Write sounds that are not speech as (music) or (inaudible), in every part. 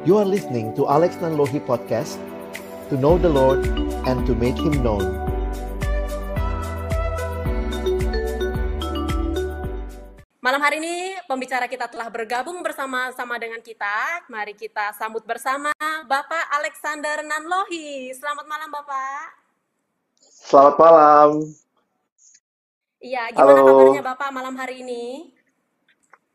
You are listening to Alex Nanlohi Podcast To know the Lord and to make Him known Malam hari ini pembicara kita telah bergabung bersama-sama dengan kita. Mari kita sambut bersama Bapak Alexander Nanlohi. Selamat malam Bapak. Selamat malam. Iya, gimana Halo. kabarnya Bapak malam hari ini?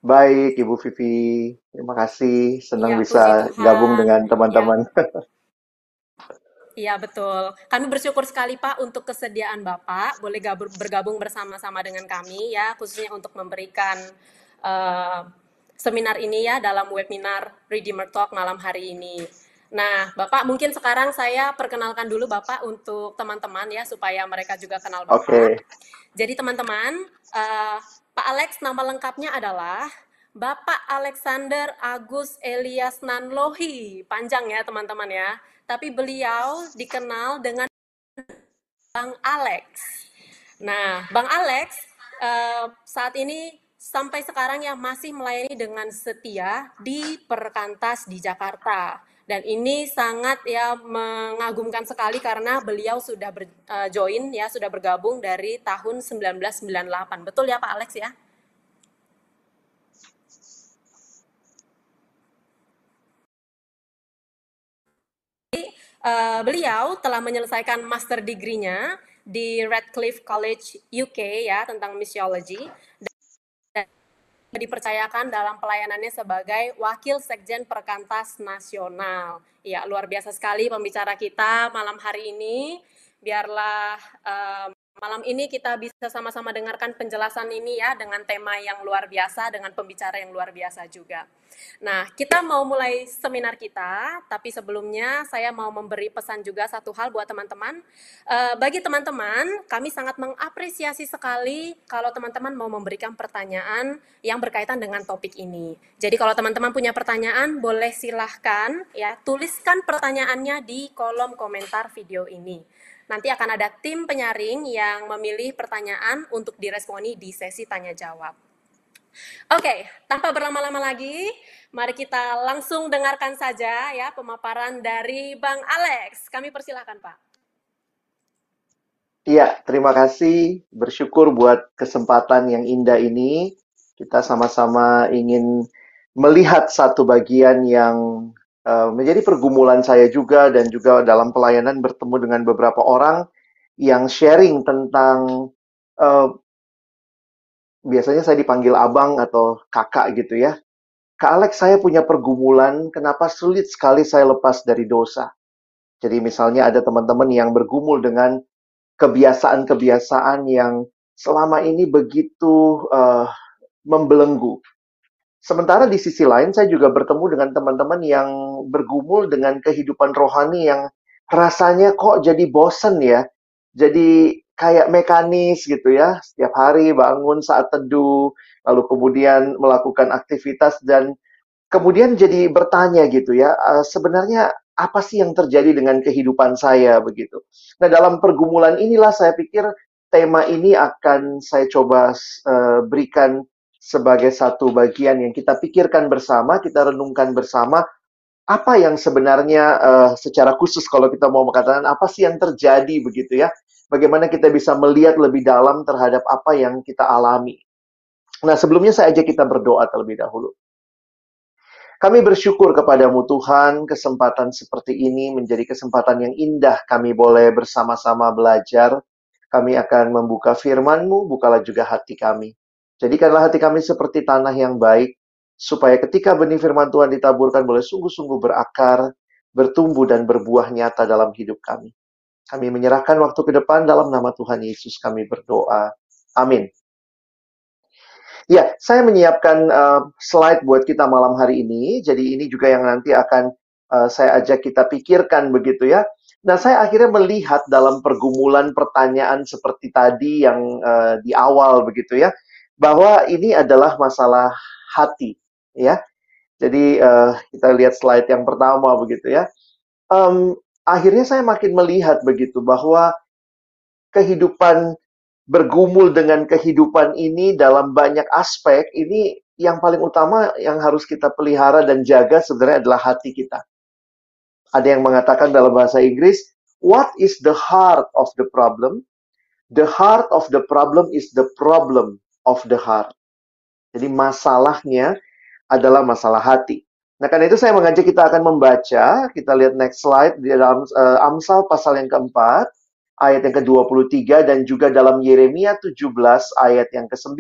Baik, Ibu Vivi. Terima kasih. Senang Iya, bisa gabung dengan Iya, teman-teman. iya betul. Kami bersyukur sekali Pak untuk kesediaan Bapak boleh bergabung bersama-sama dengan kami ya, khususnya untuk memberikan eh, seminar ini ya dalam webinar Redeemer Talk malam hari ini. Nah, Bapak mungkin sekarang saya perkenalkan dulu Bapak untuk teman-teman ya supaya mereka juga kenal Bapak. Oke, Jadi teman-teman, eh, Pak Alex nama lengkapnya adalah Bapak Alexander Agus Elias Nanlohi. Panjang ya teman-teman ya. Tapi beliau dikenal dengan Bang Alex. Nah, Bang Alex eh, saat ini sampai sekarang ya masih melayani dengan setia di Perkantas di Jakarta. Dan ini sangat ya mengagumkan sekali karena beliau sudah ber, eh, join ya sudah bergabung dari tahun 1998. Betul ya Pak Alex ya? Eh, beliau telah menyelesaikan master degree-nya di Radcliffe College UK ya tentang missiology dipercayakan dalam pelayanannya sebagai wakil sekjen Perkantas Nasional. Ya, luar biasa sekali pembicara kita malam hari ini. Biarlah eh, malam ini kita bisa sama-sama dengarkan penjelasan ini ya dengan tema yang luar biasa dengan pembicara yang luar biasa juga. Nah, kita mau mulai seminar kita, tapi sebelumnya saya mau memberi pesan juga satu hal buat teman-teman. Eh, bagi teman-teman, kami sangat mengapresiasi sekali kalau teman-teman mau memberikan pertanyaan yang berkaitan dengan topik ini. Jadi kalau teman-teman punya pertanyaan, boleh silahkan ya tuliskan pertanyaannya di kolom komentar video ini. Nanti akan ada tim penyaring yang memilih pertanyaan untuk diresponi di sesi tanya jawab. Oke, tanpa berlama-lama lagi, mari kita langsung dengarkan saja ya pemaparan dari Bang Alex. Kami persilahkan Pak. Iya, terima kasih. Bersyukur buat kesempatan yang indah ini. Kita sama-sama ingin melihat satu bagian yang menjadi pergumulan saya juga dan juga dalam pelayanan bertemu dengan beberapa orang yang sharing tentang eh, biasanya saya dipanggil abang atau kakak gitu ya. Kak Alex, saya punya pergumulan, kenapa sulit sekali saya lepas dari dosa? Jadi misalnya ada teman-teman yang bergumul dengan kebiasaan-kebiasaan yang selama ini begitu eh, membelenggu. Sementara di sisi lain saya juga bertemu dengan teman-teman yang bergumul dengan kehidupan rohani yang rasanya kok jadi bosen ya. Jadi kayak mekanis gitu ya. Setiap hari bangun saat teduh, lalu kemudian melakukan aktivitas dan kemudian jadi bertanya gitu ya, eh, sebenarnya apa sih yang terjadi dengan kehidupan saya begitu. Nah, dalam pergumulan inilah saya pikir tema ini akan saya coba eh, berikan sebagai satu bagian yang kita pikirkan bersama, kita renungkan bersama apa yang sebenarnya eh, secara khusus kalau kita mau mengatakan apa sih yang terjadi begitu ya. Bagaimana kita bisa melihat lebih dalam terhadap apa yang kita alami. Nah, sebelumnya saya ajak kita berdoa terlebih dahulu. Kami bersyukur kepadamu Tuhan, kesempatan seperti ini menjadi kesempatan yang indah kami boleh bersama-sama belajar. Kami akan membuka firman-Mu, bukalah juga hati kami. Jadikanlah hati kami seperti tanah yang baik, supaya ketika benih firman Tuhan ditaburkan boleh sungguh-sungguh berakar, bertumbuh dan berbuah nyata dalam hidup kami. Kami menyerahkan waktu ke depan dalam nama Tuhan Yesus kami berdoa. Amin. Ya, saya menyiapkan uh, slide buat kita malam hari ini. Jadi ini juga yang nanti akan uh, saya ajak kita pikirkan begitu ya. Nah, saya akhirnya melihat dalam pergumulan pertanyaan seperti tadi yang uh, di awal begitu ya, bahwa ini adalah masalah hati ya. Jadi uh, kita lihat slide yang pertama begitu ya. Um, akhirnya saya makin melihat begitu bahwa kehidupan bergumul dengan kehidupan ini dalam banyak aspek ini yang paling utama yang harus kita pelihara dan jaga sebenarnya adalah hati kita. Ada yang mengatakan dalam bahasa Inggris, what is the heart of the problem? The heart of the problem is the problem of the heart. Jadi masalahnya adalah masalah hati. Nah, karena itu saya mengajak kita akan membaca, kita lihat next slide di dalam uh, Amsal pasal yang keempat, ayat yang ke-23 dan juga dalam Yeremia 17 ayat yang ke-9.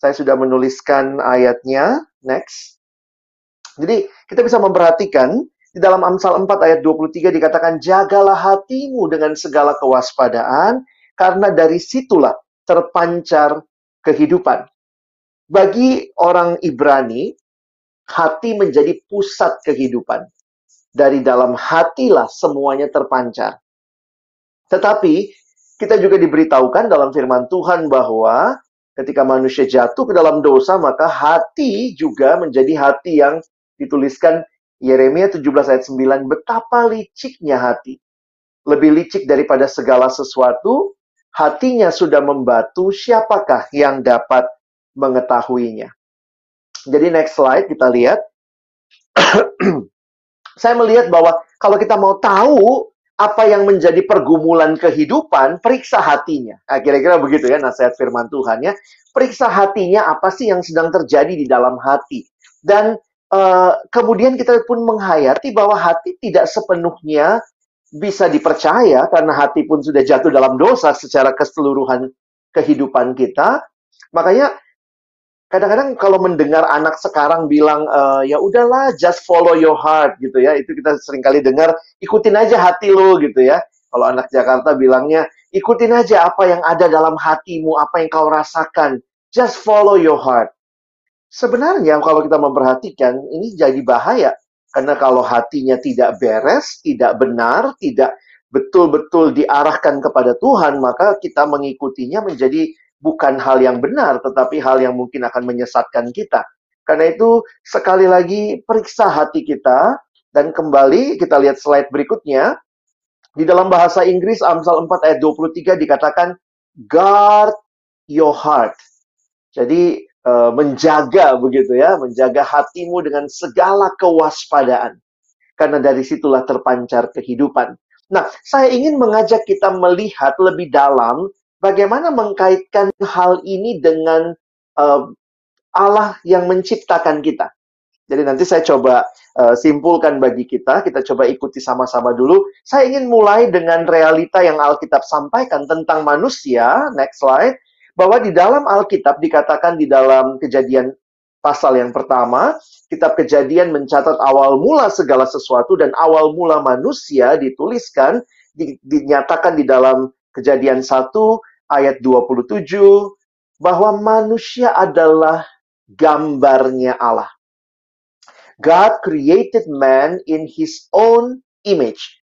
Saya sudah menuliskan ayatnya, next. Jadi, kita bisa memperhatikan di dalam Amsal 4 ayat 23 dikatakan, Jagalah hatimu dengan segala kewaspadaan, karena dari situlah terpancar kehidupan. Bagi orang Ibrani, hati menjadi pusat kehidupan. Dari dalam hatilah semuanya terpancar. Tetapi kita juga diberitahukan dalam firman Tuhan bahwa ketika manusia jatuh ke dalam dosa, maka hati juga menjadi hati yang dituliskan Yeremia 17 ayat 9, betapa liciknya hati. Lebih licik daripada segala sesuatu, hatinya sudah membatu, siapakah yang dapat mengetahuinya? Jadi next slide kita lihat. (clears throat) Saya melihat bahwa kalau kita mau tahu apa yang menjadi pergumulan kehidupan, periksa hatinya. Nah, kira-kira begitu ya nasihat firman Tuhan ya. Periksa hatinya apa sih yang sedang terjadi di dalam hati. Dan uh, kemudian kita pun menghayati bahwa hati tidak sepenuhnya bisa dipercaya karena hati pun sudah jatuh dalam dosa secara keseluruhan kehidupan kita. Makanya kadang-kadang kalau mendengar anak sekarang bilang e, ya udahlah just follow your heart gitu ya itu kita sering kali dengar ikutin aja hati lo gitu ya. Kalau anak Jakarta bilangnya ikutin aja apa yang ada dalam hatimu apa yang kau rasakan just follow your heart. Sebenarnya kalau kita memperhatikan ini jadi bahaya karena kalau hatinya tidak beres tidak benar tidak betul-betul diarahkan kepada Tuhan maka kita mengikutinya menjadi bukan hal yang benar, tetapi hal yang mungkin akan menyesatkan kita. Karena itu, sekali lagi periksa hati kita, dan kembali kita lihat slide berikutnya. Di dalam bahasa Inggris, Amsal 4 ayat 23 dikatakan, guard your heart. Jadi, uh, menjaga begitu ya, menjaga hatimu dengan segala kewaspadaan. Karena dari situlah terpancar kehidupan. Nah, saya ingin mengajak kita melihat lebih dalam bagaimana mengkaitkan hal ini dengan uh, Allah yang menciptakan kita. Jadi nanti saya coba uh, simpulkan bagi kita, kita coba ikuti sama-sama dulu. Saya ingin mulai dengan realita yang Alkitab sampaikan tentang manusia, next slide, bahwa di dalam Alkitab dikatakan di dalam kejadian pasal yang pertama, kitab kejadian mencatat awal mula segala sesuatu dan awal mula manusia dituliskan, di, dinyatakan di dalam Kejadian 1 ayat 27 bahwa manusia adalah gambarnya Allah. God created man in his own image.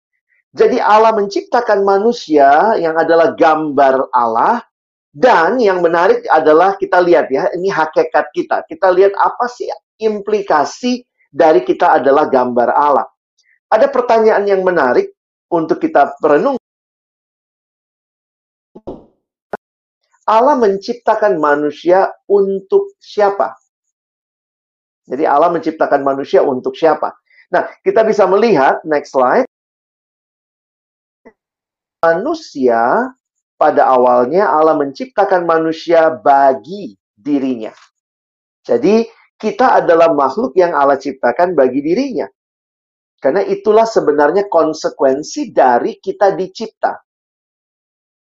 Jadi Allah menciptakan manusia yang adalah gambar Allah dan yang menarik adalah kita lihat ya, ini hakikat kita. Kita lihat apa sih implikasi dari kita adalah gambar Allah. Ada pertanyaan yang menarik untuk kita renung Allah menciptakan manusia untuk siapa? Jadi Allah menciptakan manusia untuk siapa? Nah, kita bisa melihat next slide. Manusia pada awalnya Allah menciptakan manusia bagi dirinya. Jadi kita adalah makhluk yang Allah ciptakan bagi dirinya. Karena itulah sebenarnya konsekuensi dari kita dicipta.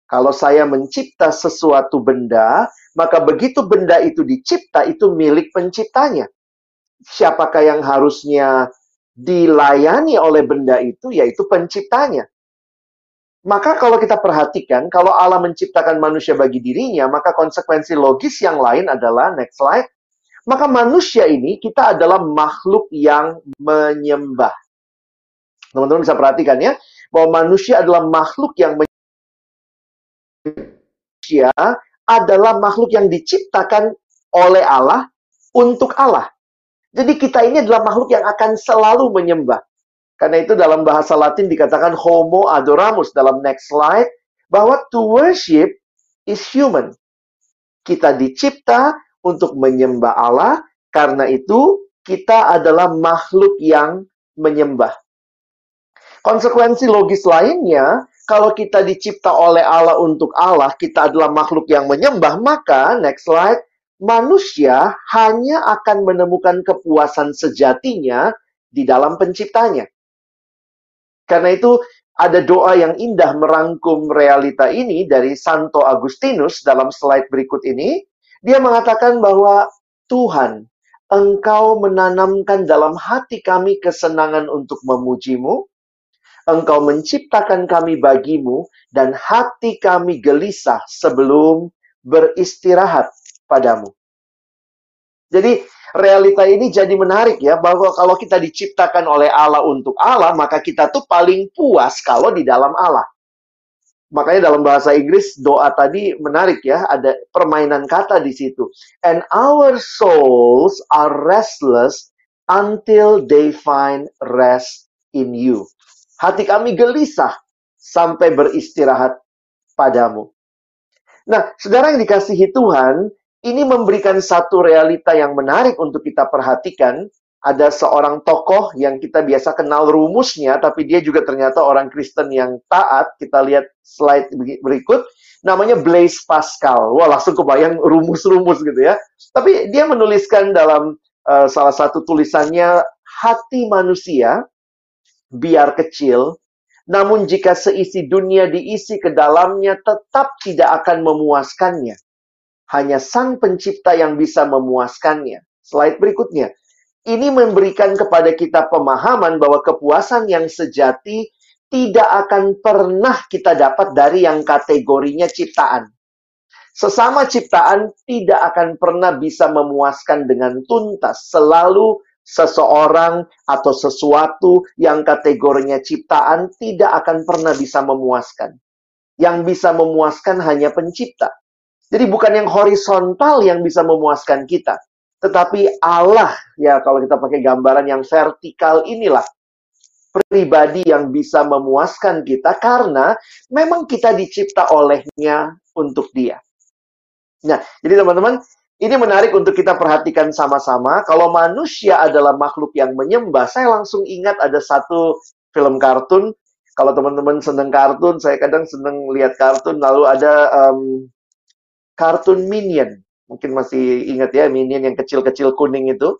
Kalau saya mencipta sesuatu benda, maka begitu benda itu dicipta, itu milik penciptanya. Siapakah yang harusnya dilayani oleh benda itu? Yaitu penciptanya. Maka kalau kita perhatikan, kalau Allah menciptakan manusia bagi dirinya, maka konsekuensi logis yang lain adalah, next slide, maka manusia ini kita adalah makhluk yang menyembah. Teman-teman bisa perhatikan ya, bahwa manusia adalah makhluk yang manusia adalah makhluk yang diciptakan oleh Allah untuk Allah. Jadi kita ini adalah makhluk yang akan selalu menyembah. Karena itu dalam bahasa Latin dikatakan homo adoramus dalam next slide bahwa to worship is human. Kita dicipta untuk menyembah Allah. Karena itu, kita adalah makhluk yang menyembah. Konsekuensi logis lainnya, kalau kita dicipta oleh Allah untuk Allah, kita adalah makhluk yang menyembah, maka next slide, manusia hanya akan menemukan kepuasan sejatinya di dalam penciptanya. Karena itu, ada doa yang indah merangkum realita ini dari Santo Agustinus dalam slide berikut ini. Dia mengatakan bahwa Tuhan, Engkau menanamkan dalam hati kami kesenangan untuk memujimu. Engkau menciptakan kami bagimu, dan hati kami gelisah sebelum beristirahat padamu. Jadi, realita ini jadi menarik ya, bahwa kalau kita diciptakan oleh Allah untuk Allah, maka kita tuh paling puas kalau di dalam Allah. Makanya dalam bahasa Inggris doa tadi menarik ya, ada permainan kata di situ. And our souls are restless until they find rest in you. Hati kami gelisah sampai beristirahat padamu. Nah, saudara yang dikasihi Tuhan, ini memberikan satu realita yang menarik untuk kita perhatikan ada seorang tokoh yang kita biasa kenal rumusnya, tapi dia juga ternyata orang Kristen yang taat. Kita lihat slide berikut. Namanya Blaise Pascal. Wah, langsung kebayang rumus-rumus gitu ya. Tapi dia menuliskan dalam uh, salah satu tulisannya, hati manusia biar kecil, namun jika seisi dunia diisi ke dalamnya tetap tidak akan memuaskannya. Hanya sang pencipta yang bisa memuaskannya. Slide berikutnya. Ini memberikan kepada kita pemahaman bahwa kepuasan yang sejati tidak akan pernah kita dapat dari yang kategorinya ciptaan. Sesama ciptaan tidak akan pernah bisa memuaskan dengan tuntas. Selalu seseorang atau sesuatu yang kategorinya ciptaan tidak akan pernah bisa memuaskan. Yang bisa memuaskan hanya pencipta. Jadi bukan yang horizontal yang bisa memuaskan kita. Tetapi Allah, ya kalau kita pakai gambaran yang vertikal inilah pribadi yang bisa memuaskan kita karena memang kita dicipta olehnya untuk dia. Nah, jadi teman-teman, ini menarik untuk kita perhatikan sama-sama. Kalau manusia adalah makhluk yang menyembah, saya langsung ingat ada satu film kartun. Kalau teman-teman seneng kartun, saya kadang seneng lihat kartun. Lalu ada um, kartun Minion. Mungkin masih ingat ya minion yang kecil-kecil kuning itu.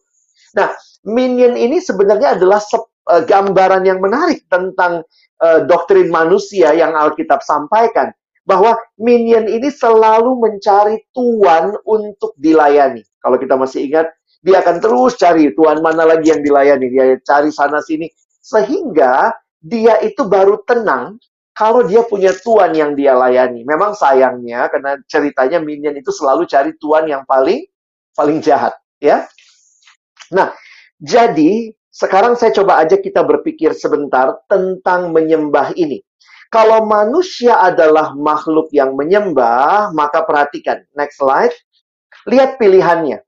Nah, minion ini sebenarnya adalah uh, gambaran yang menarik tentang uh, doktrin manusia yang Alkitab sampaikan. Bahwa minion ini selalu mencari tuan untuk dilayani. Kalau kita masih ingat, dia akan terus cari tuan mana lagi yang dilayani. Dia cari sana-sini. Sehingga dia itu baru tenang kalau dia punya tuan yang dia layani. Memang sayangnya karena ceritanya minion itu selalu cari tuan yang paling paling jahat, ya. Nah, jadi sekarang saya coba aja kita berpikir sebentar tentang menyembah ini. Kalau manusia adalah makhluk yang menyembah, maka perhatikan. Next slide. Lihat pilihannya.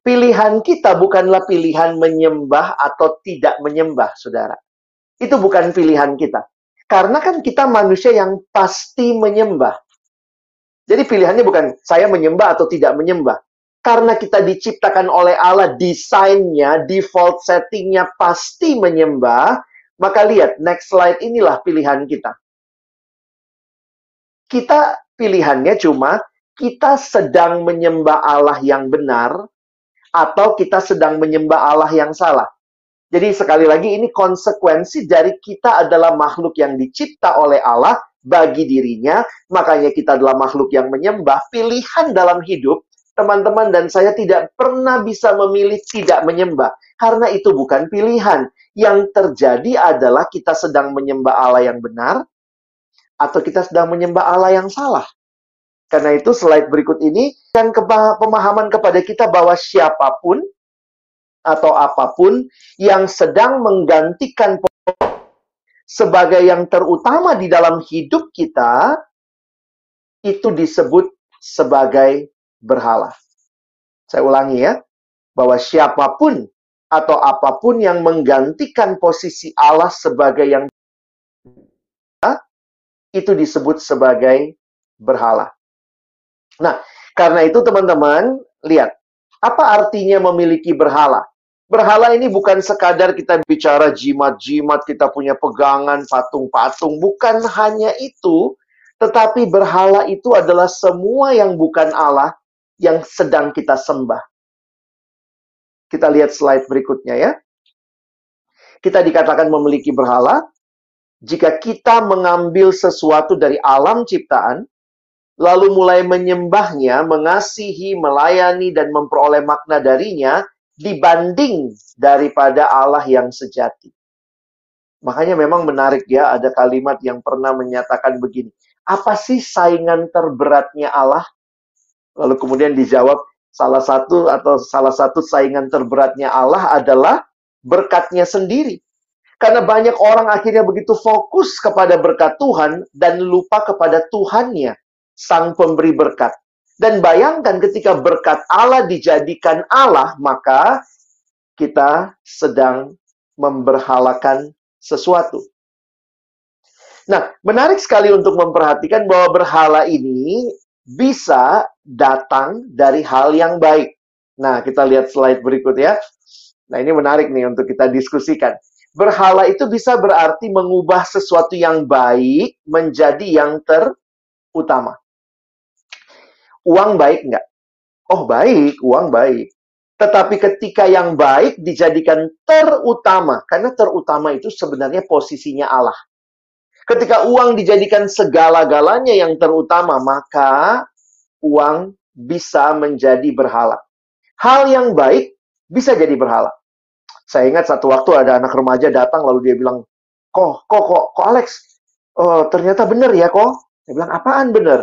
Pilihan kita bukanlah pilihan menyembah atau tidak menyembah, saudara. Itu bukan pilihan kita. Karena kan kita manusia yang pasti menyembah. Jadi pilihannya bukan saya menyembah atau tidak menyembah. Karena kita diciptakan oleh Allah, desainnya, default settingnya pasti menyembah. Maka lihat, next slide inilah pilihan kita. Kita pilihannya cuma kita sedang menyembah Allah yang benar atau kita sedang menyembah Allah yang salah. Jadi sekali lagi ini konsekuensi dari kita adalah makhluk yang dicipta oleh Allah bagi dirinya, makanya kita adalah makhluk yang menyembah. Pilihan dalam hidup, teman-teman dan saya tidak pernah bisa memilih tidak menyembah. Karena itu bukan pilihan. Yang terjadi adalah kita sedang menyembah Allah yang benar, atau kita sedang menyembah Allah yang salah. Karena itu slide berikut ini dan pemahaman kepada kita bahwa siapa pun atau apa pun yang sedang menggantikan sebagai yang terutama di dalam hidup kita itu disebut sebagai berhala. Saya ulangi ya, bahwa siapa pun atau apa pun yang menggantikan posisi Allah sebagai yang itu disebut sebagai berhala. Nah, Karena itu teman-teman, lihat. Apa artinya memiliki berhala? Berhala ini bukan sekadar kita bicara jimat-jimat, kita punya pegangan, patung-patung. Bukan hanya itu, tetapi berhala itu adalah semua yang bukan Allah yang sedang kita sembah. Kita lihat slide berikutnya ya. Kita dikatakan memiliki berhala jika kita mengambil sesuatu dari alam ciptaan, lalu mulai menyembahnya, mengasihi, melayani, dan memperoleh makna darinya, dibanding daripada Allah yang sejati. Makanya memang menarik ya, ada kalimat yang pernah menyatakan begini, apa sih saingan terberatnya Allah? Lalu kemudian dijawab, salah satu atau salah satu saingan terberatnya Allah adalah berkatnya sendiri. Karena banyak orang akhirnya begitu fokus kepada berkat Tuhan dan lupa kepada Tuhannya sang pemberi berkat. Dan bayangkan ketika berkat Allah dijadikan Allah, maka kita sedang memberhalakan sesuatu. Nah, menarik sekali untuk memperhatikan bahwa berhala ini bisa datang dari hal yang baik. Nah, kita lihat slide berikut ya. Nah, ini menarik nih untuk kita diskusikan. Berhala itu bisa berarti mengubah sesuatu yang baik menjadi yang terutama. Uang baik nggak? Oh baik, uang baik. Tetapi ketika yang baik dijadikan terutama, karena terutama itu sebenarnya posisinya Allah. Ketika uang dijadikan segala-galanya yang terutama, maka uang bisa menjadi berhala. Hal yang baik bisa jadi berhala. Saya ingat satu waktu ada anak remaja datang lalu dia bilang, kok, kok, kok, kok Alex, oh, ternyata benar ya kok. Saya bilang, apaan benar?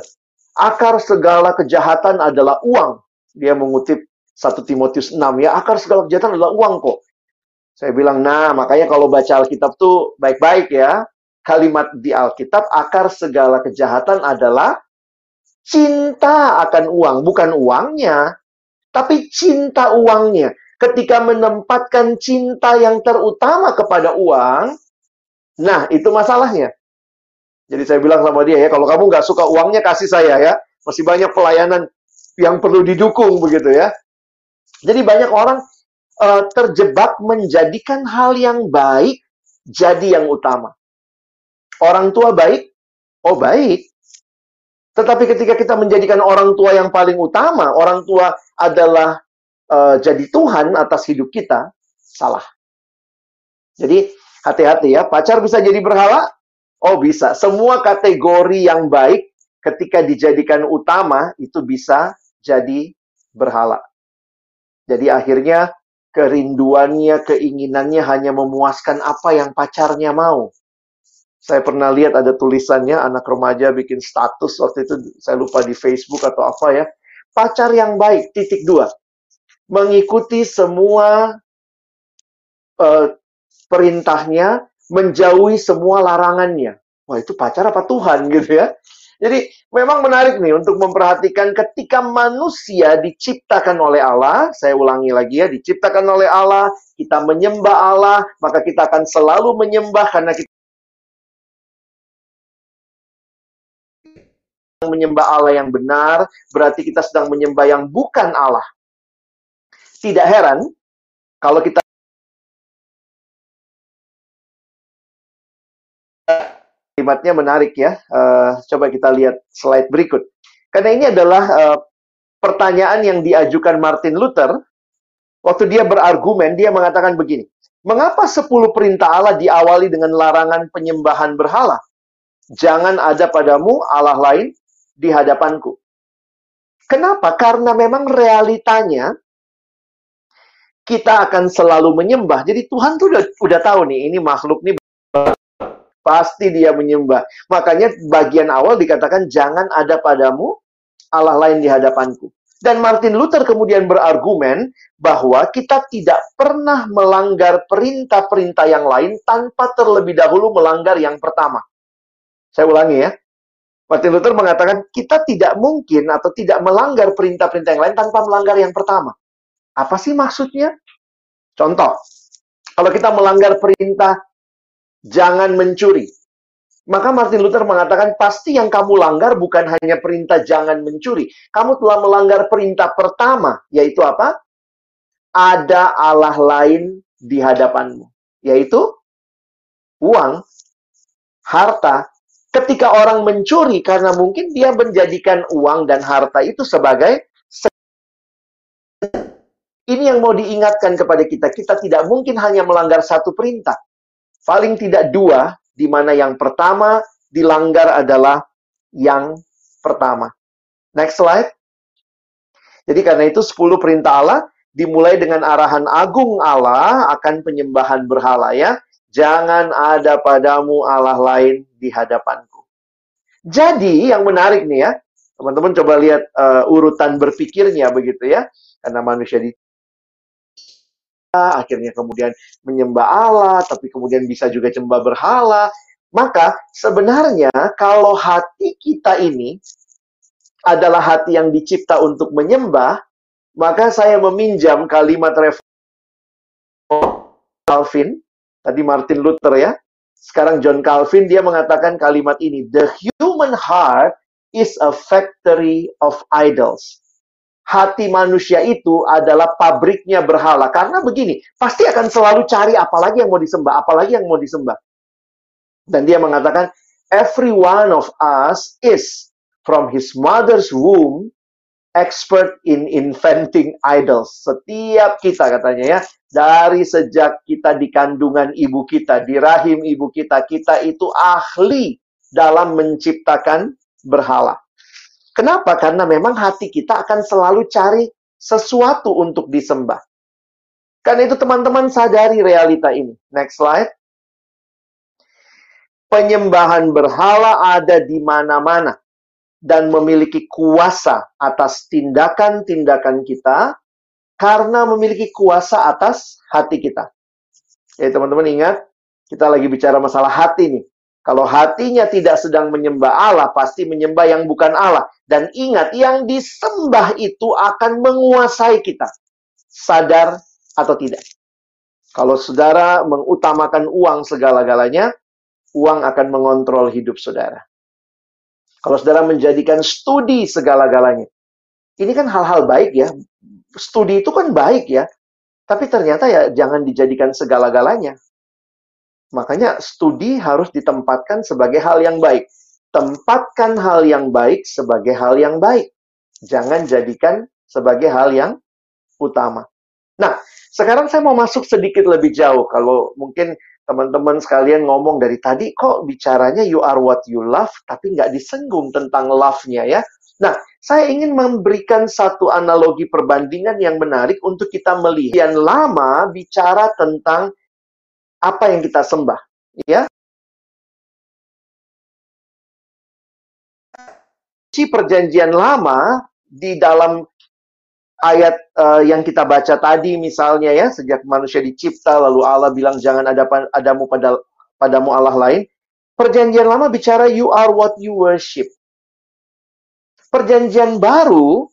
Akar segala kejahatan adalah uang. Dia mengutip 1 Timotius 6 ya, akar segala kejahatan adalah uang kok. Saya bilang, nah makanya kalau baca Alkitab tuh baik-baik ya. Kalimat di Alkitab, akar segala kejahatan adalah cinta akan uang. Bukan uangnya, tapi cinta uangnya. Ketika menempatkan cinta yang terutama kepada uang, nah itu masalahnya. Jadi saya bilang sama dia ya, kalau kamu nggak suka uangnya kasih saya ya. Masih banyak pelayanan yang perlu didukung begitu ya. Jadi banyak orang uh, terjebak menjadikan hal yang baik jadi yang utama. Orang tua baik, oh baik. Tetapi ketika kita menjadikan orang tua yang paling utama, orang tua adalah uh, jadi Tuhan atas hidup kita, salah. Jadi hati-hati ya, pacar bisa jadi berhala, Oh bisa. Semua kategori yang baik ketika dijadikan utama itu bisa jadi berhala. Jadi akhirnya kerinduannya, keinginannya hanya memuaskan apa yang pacarnya mau. Saya pernah lihat ada tulisannya anak remaja bikin status waktu itu saya lupa di Facebook atau apa ya. Pacar yang baik titik dua mengikuti semua uh, perintahnya menjauhi semua larangannya. Wah, itu pacar apa Tuhan gitu ya. Jadi memang menarik nih untuk memperhatikan ketika manusia diciptakan oleh Allah, saya ulangi lagi ya, diciptakan oleh Allah, kita menyembah Allah, maka kita akan selalu menyembah karena kita menyembah Allah yang benar, berarti kita sedang menyembah yang bukan Allah. Tidak heran kalau kita kalimatnya menarik ya. Uh, coba kita lihat slide berikut. Karena ini adalah uh, pertanyaan yang diajukan Martin Luther. Waktu dia berargumen, dia mengatakan begini. Mengapa 10 perintah Allah diawali dengan larangan penyembahan berhala? Jangan ada padamu Allah lain di hadapanku. Kenapa? Karena memang realitanya kita akan selalu menyembah. Jadi Tuhan tuh udah, udah tahu nih, ini makhluk nih pasti dia menyembah. Makanya bagian awal dikatakan jangan ada padamu Allah lain di hadapanku. Dan Martin Luther kemudian berargumen bahwa kita tidak pernah melanggar perintah-perintah yang lain tanpa terlebih dahulu melanggar yang pertama. Saya ulangi ya. Martin Luther mengatakan kita tidak mungkin atau tidak melanggar perintah-perintah yang lain tanpa melanggar yang pertama. Apa sih maksudnya? Contoh, kalau kita melanggar perintah jangan mencuri. Maka Martin Luther mengatakan, pasti yang kamu langgar bukan hanya perintah jangan mencuri. Kamu telah melanggar perintah pertama, yaitu apa? Ada Allah lain di hadapanmu. Yaitu uang, harta. Ketika orang mencuri, karena mungkin dia menjadikan uang dan harta itu sebagai ini yang mau diingatkan kepada kita. Kita tidak mungkin hanya melanggar satu perintah. Paling tidak dua, di mana yang pertama dilanggar adalah yang pertama. Next slide. Jadi karena itu 10 perintah Allah dimulai dengan arahan agung Allah akan penyembahan berhala ya. Jangan ada padamu Allah lain di hadapanku. Jadi yang menarik nih ya, teman-teman coba lihat uh, urutan berpikirnya begitu ya. Karena manusia di akhirnya kemudian menyembah Allah, tapi kemudian bisa juga sembah berhala. Maka sebenarnya kalau hati kita ini adalah hati yang dicipta untuk menyembah, maka saya meminjam kalimat Calvin, tadi Martin Luther ya, sekarang John Calvin dia mengatakan kalimat ini, the human heart is a factory of idols hati manusia itu adalah pabriknya berhala. Karena begini, pasti akan selalu cari apalagi yang mau disembah, apalagi yang mau disembah. Dan dia mengatakan, every one of us is from his mother's womb expert in inventing idols. Setiap kita katanya ya, dari sejak kita di kandungan ibu kita, di rahim ibu kita, kita itu ahli dalam menciptakan berhala. Kenapa? Karena memang hati kita akan selalu cari sesuatu untuk disembah. Karena itu teman-teman sadari realita ini. Next slide. Penyembahan berhala ada di mana-mana dan memiliki kuasa atas tindakan-tindakan kita karena memiliki kuasa atas hati kita. Ya teman-teman ingat, kita lagi bicara masalah hati nih. Kalau hatinya tidak sedang menyembah Allah, pasti menyembah yang bukan Allah. Dan ingat, yang disembah itu akan menguasai kita. Sadar atau tidak. Kalau saudara mengutamakan uang segala-galanya, uang akan mengontrol hidup saudara. Kalau saudara menjadikan studi segala-galanya, ini kan hal-hal baik ya. Studi itu kan baik ya. Tapi ternyata ya jangan dijadikan segala-galanya. Makanya studi harus ditempatkan sebagai hal yang baik. Tempatkan hal yang baik sebagai hal yang baik. Jangan jadikan sebagai hal yang utama. Nah, sekarang saya mau masuk sedikit lebih jauh. Kalau mungkin teman-teman sekalian ngomong dari tadi, kok bicaranya you are what you love, tapi nggak disenggung tentang love-nya ya. Nah, saya ingin memberikan satu analogi perbandingan yang menarik untuk kita melihat. Yang lama bicara tentang apa yang kita sembah, ya. Si perjanjian lama di dalam ayat uh, yang kita baca tadi misalnya ya, sejak manusia dicipta lalu Allah bilang jangan ada padamu pada padamu Allah lain. Perjanjian lama bicara you are what you worship. Perjanjian baru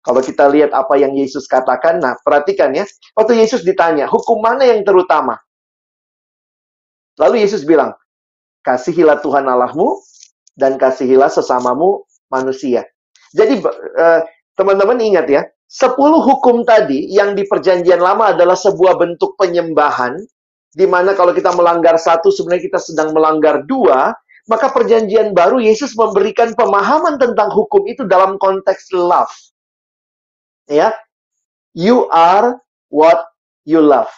kalau kita lihat apa yang Yesus katakan, nah perhatikan ya, waktu Yesus ditanya, hukum mana yang terutama? Lalu Yesus bilang, kasihilah Tuhan Allahmu dan kasihilah sesamamu manusia. Jadi eh, teman-teman ingat ya, sepuluh hukum tadi yang di perjanjian lama adalah sebuah bentuk penyembahan, di mana kalau kita melanggar satu sebenarnya kita sedang melanggar dua, maka perjanjian baru Yesus memberikan pemahaman tentang hukum itu dalam konteks love. Ya, you are what you love.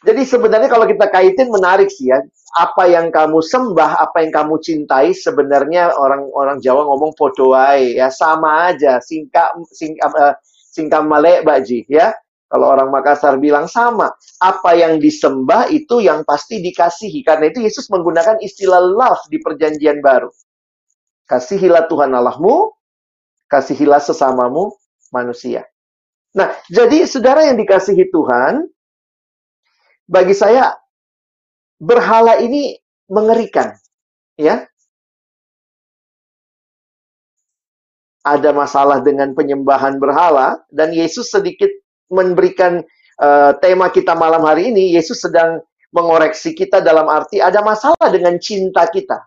Jadi sebenarnya kalau kita kaitin menarik sih ya. Apa yang kamu sembah, apa yang kamu cintai sebenarnya orang-orang Jawa ngomong podoai ya sama aja, singka singka uh, singka male baji ya. Kalau orang Makassar bilang sama, apa yang disembah itu yang pasti dikasihi. Karena itu Yesus menggunakan istilah love di perjanjian baru. Kasihilah Tuhan Allahmu, kasihilah sesamamu manusia. Nah, jadi saudara yang dikasihi Tuhan, bagi saya berhala ini mengerikan, ya. Ada masalah dengan penyembahan berhala dan Yesus sedikit memberikan uh, tema kita malam hari ini. Yesus sedang mengoreksi kita dalam arti ada masalah dengan cinta kita.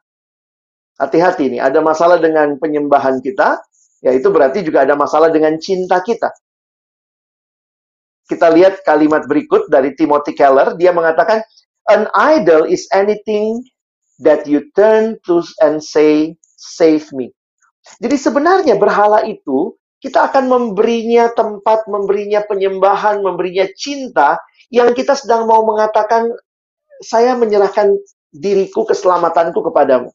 Hati-hati nih, ada masalah dengan penyembahan kita, ya itu berarti juga ada masalah dengan cinta kita. Kita lihat kalimat berikut dari Timothy Keller, dia mengatakan, An idol is anything that you turn to and say, save me. Jadi sebenarnya berhala itu, kita akan memberinya tempat, memberinya penyembahan, memberinya cinta, yang kita sedang mau mengatakan, saya menyerahkan diriku, keselamatanku kepadamu.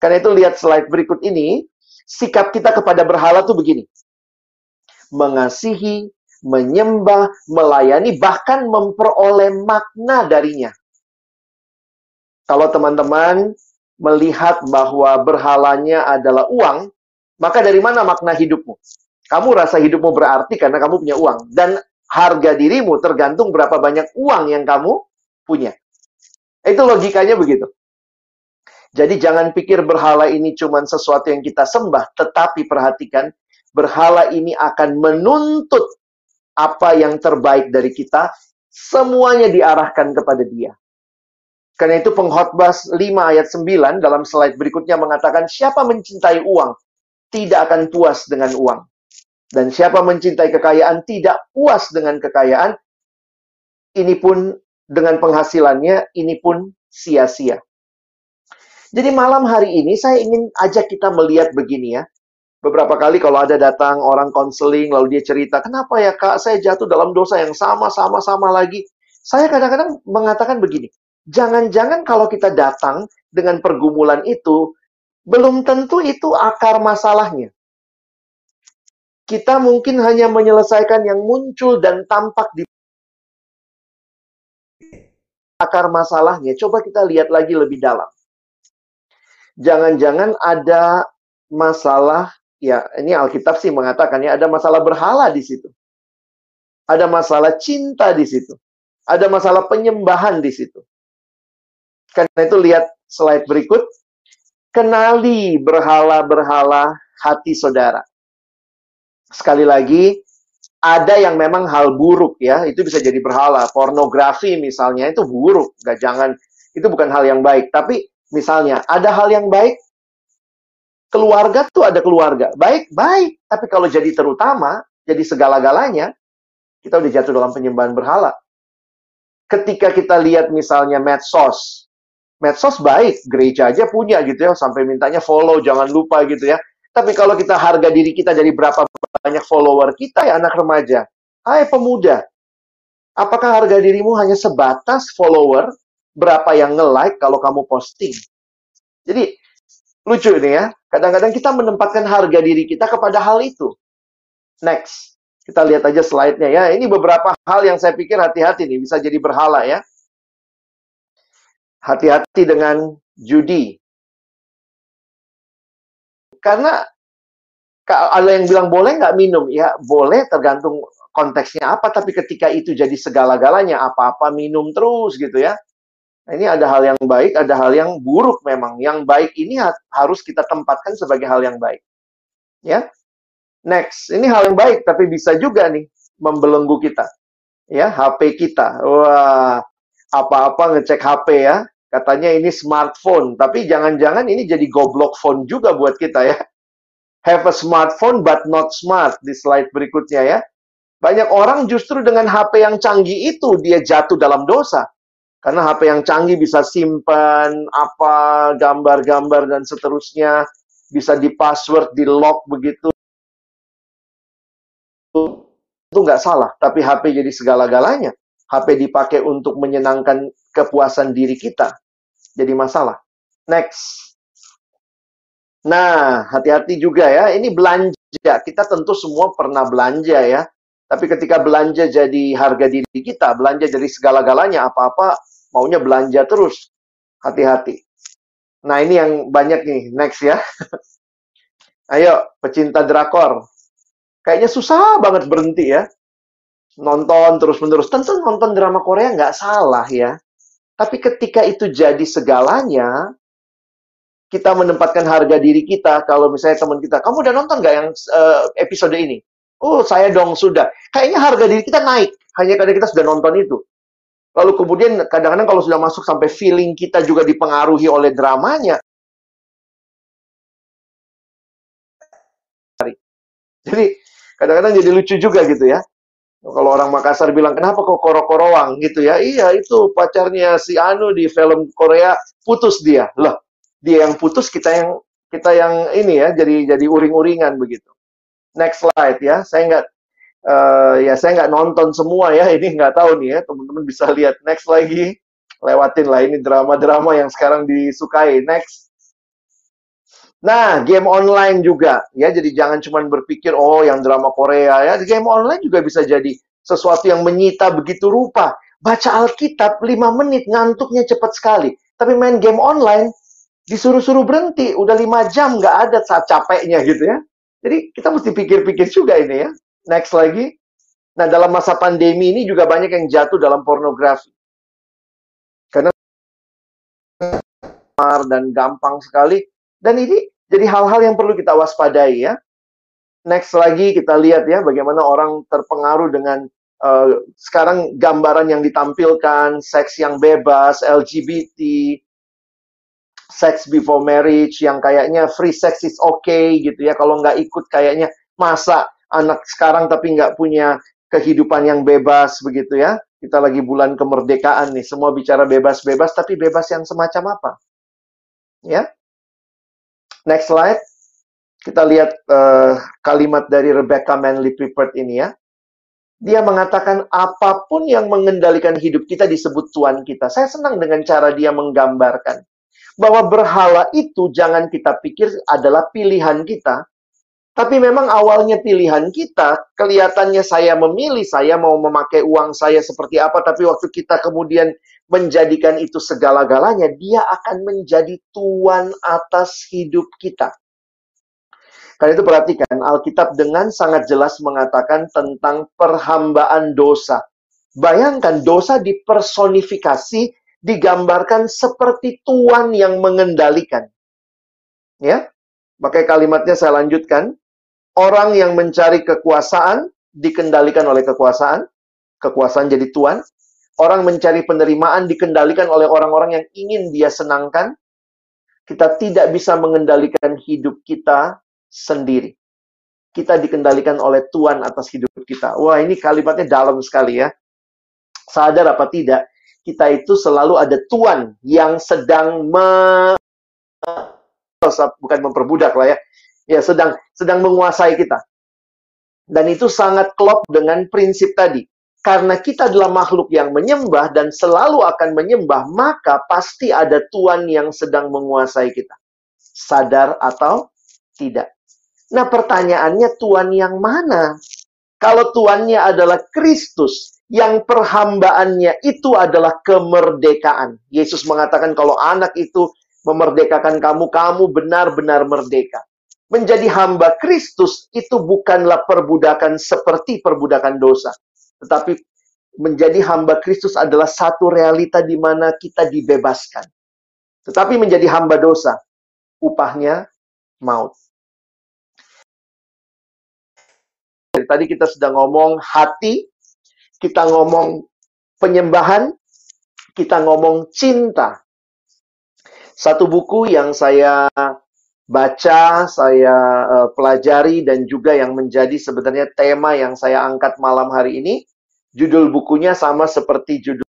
Karena itu lihat slide berikut ini, sikap kita kepada berhala tuh begini. Mengasihi, menyembah, melayani, bahkan memperoleh makna darinya. Kalau teman-teman melihat bahwa berhalanya adalah uang, maka dari mana makna hidupmu? Kamu rasa hidupmu berarti karena kamu punya uang. Dan harga dirimu tergantung berapa banyak uang yang kamu punya. Itu logikanya begitu. Jadi jangan pikir berhala ini cuma sesuatu yang kita sembah, tetapi perhatikan berhala ini akan menuntut apa yang terbaik dari kita, semuanya diarahkan kepada dia. Karena itu pengkhotbah 5 ayat 9 dalam slide berikutnya mengatakan siapa mencintai uang tidak akan puas dengan uang. Dan siapa mencintai kekayaan tidak puas dengan kekayaan. Ini pun dengan penghasilannya ini pun sia-sia. Jadi malam hari ini saya ingin ajak kita melihat begini ya. Beberapa kali kalau ada datang orang konseling lalu dia cerita, "Kenapa ya Kak, saya jatuh dalam dosa yang sama sama sama lagi?" Saya kadang-kadang mengatakan begini, jangan-jangan kalau kita datang dengan pergumulan itu belum tentu itu akar masalahnya. Kita mungkin hanya menyelesaikan yang muncul dan tampak di akar masalahnya. Coba kita lihat lagi lebih dalam jangan-jangan ada masalah ya ini Alkitab sih mengatakan ya ada masalah berhala di situ. Ada masalah cinta di situ. Ada masalah penyembahan di situ. Karena itu lihat slide berikut. Kenali berhala-berhala hati saudara. Sekali lagi, ada yang memang hal buruk ya, itu bisa jadi berhala. Pornografi misalnya itu buruk, nggak jangan itu bukan hal yang baik. Tapi Misalnya, ada hal yang baik, keluarga tuh ada keluarga. Baik, baik. Tapi kalau jadi terutama, jadi segala-galanya, kita udah jatuh dalam penyembahan berhala. Ketika kita lihat misalnya medsos, medsos baik, gereja aja punya gitu ya, sampai mintanya follow, jangan lupa gitu ya. Tapi kalau kita harga diri kita dari berapa banyak follower kita ya anak remaja, hai pemuda, apakah harga dirimu hanya sebatas follower berapa yang nge-like kalau kamu posting. Jadi, lucu ini ya. Kadang-kadang kita menempatkan harga diri kita kepada hal itu. Next. Kita lihat aja slide-nya ya. Ini beberapa hal yang saya pikir hati-hati nih. Bisa jadi berhala ya. Hati-hati dengan judi. Karena ada yang bilang boleh nggak minum? Ya boleh tergantung konteksnya apa. Tapi ketika itu jadi segala-galanya, apa-apa minum terus gitu ya. Nah, ini ada hal yang baik, ada hal yang buruk memang. Yang baik ini harus kita tempatkan sebagai hal yang baik. Ya. Next, ini hal yang baik tapi bisa juga nih membelenggu kita. Ya, HP kita. Wah, apa-apa ngecek HP ya. Katanya ini smartphone, tapi jangan-jangan ini jadi goblok phone juga buat kita ya. Have a smartphone but not smart di slide berikutnya ya. Banyak orang justru dengan HP yang canggih itu dia jatuh dalam dosa karena HP yang canggih bisa simpan apa gambar-gambar dan seterusnya, bisa di password, di lock begitu. Itu nggak salah, tapi HP jadi segala-galanya. HP dipakai untuk menyenangkan kepuasan diri kita. Jadi masalah. Next. Nah, hati-hati juga ya. Ini belanja. Kita tentu semua pernah belanja ya. Tapi ketika belanja jadi harga diri kita, belanja jadi segala-galanya, apa-apa maunya belanja terus. Hati-hati. Nah, ini yang banyak nih. Next ya. (laughs) Ayo, pecinta drakor. Kayaknya susah banget berhenti ya. Nonton terus-menerus. Tentu nonton drama Korea nggak salah ya. Tapi ketika itu jadi segalanya, kita menempatkan harga diri kita. Kalau misalnya teman kita, kamu udah nonton nggak yang uh, episode ini? Oh, saya dong sudah. Kayaknya harga diri kita naik hanya karena kita sudah nonton itu. Lalu kemudian kadang-kadang kalau sudah masuk sampai feeling kita juga dipengaruhi oleh dramanya. Jadi kadang-kadang jadi lucu juga gitu ya. Kalau orang Makassar bilang, kenapa kok koro-korowang gitu ya? Iya, itu pacarnya si Anu di film Korea putus dia. Loh, dia yang putus, kita yang kita yang ini ya, jadi jadi uring-uringan begitu. Next slide ya, saya nggak uh, ya saya nggak nonton semua ya, ini nggak tahu nih ya, teman-teman bisa lihat. Next lagi, lewatin lah ini drama-drama yang sekarang disukai. Next. Nah, game online juga ya. Jadi jangan cuma berpikir oh yang drama Korea ya. Game online juga bisa jadi sesuatu yang menyita begitu rupa. Baca Alkitab 5 menit ngantuknya cepat sekali. Tapi main game online disuruh-suruh berhenti, udah 5 jam nggak ada saat capeknya gitu ya. Jadi kita mesti pikir-pikir juga ini ya. Next lagi. Nah, dalam masa pandemi ini juga banyak yang jatuh dalam pornografi. Karena dan gampang sekali dan ini jadi hal-hal yang perlu kita waspadai ya. Next lagi kita lihat ya bagaimana orang terpengaruh dengan uh, sekarang gambaran yang ditampilkan, seks yang bebas, LGBT, sex before marriage yang kayaknya free sex is okay gitu ya. Kalau nggak ikut kayaknya masa anak sekarang tapi nggak punya kehidupan yang bebas begitu ya. Kita lagi bulan kemerdekaan nih, semua bicara bebas-bebas, tapi bebas yang semacam apa? Ya, Next slide. Kita lihat uh, kalimat dari Rebecca Manley Pippert ini ya. Dia mengatakan apa pun yang mengendalikan hidup kita disebut Tuhan kita. Saya senang dengan cara dia menggambarkan bahwa berhala itu jangan kita pikir adalah pilihan kita, tapi memang awalnya pilihan kita, kelihatannya saya memilih, saya mau memakai uang saya seperti apa, tapi waktu kita kemudian menjadikan itu segala-galanya, dia akan menjadi tuan atas hidup kita. Karena itu perhatikan, Alkitab dengan sangat jelas mengatakan tentang perhambaan dosa. Bayangkan dosa dipersonifikasi, digambarkan seperti tuan yang mengendalikan. Ya, pakai kalimatnya saya lanjutkan. Orang yang mencari kekuasaan dikendalikan oleh kekuasaan, kekuasaan jadi tuan. Orang mencari penerimaan dikendalikan oleh orang-orang yang ingin dia senangkan. Kita tidak bisa mengendalikan hidup kita sendiri. Kita dikendalikan oleh Tuhan atas hidup kita. Wah, ini kalimatnya dalam sekali ya. Sadar apa tidak, kita itu selalu ada Tuhan yang sedang me bukan memperbudak lah ya. Ya, sedang sedang menguasai kita. Dan itu sangat klop dengan prinsip tadi karena kita adalah makhluk yang menyembah dan selalu akan menyembah, maka pasti ada Tuhan yang sedang menguasai kita. Sadar atau tidak. Nah, pertanyaannya Tuhan yang mana? Kalau Tuannya adalah Kristus, yang perhambaannya itu adalah kemerdekaan. Yesus mengatakan kalau anak itu memerdekakan kamu, kamu benar-benar merdeka. Menjadi hamba Kristus itu bukanlah perbudakan seperti perbudakan dosa tetapi menjadi hamba Kristus adalah satu realita di mana kita dibebaskan. Tetapi menjadi hamba dosa, upahnya maut. Tadi kita sudah ngomong hati, kita ngomong penyembahan, kita ngomong cinta. Satu buku yang saya baca, saya uh, pelajari dan juga yang menjadi sebenarnya tema yang saya angkat malam hari ini. Judul bukunya sama seperti judul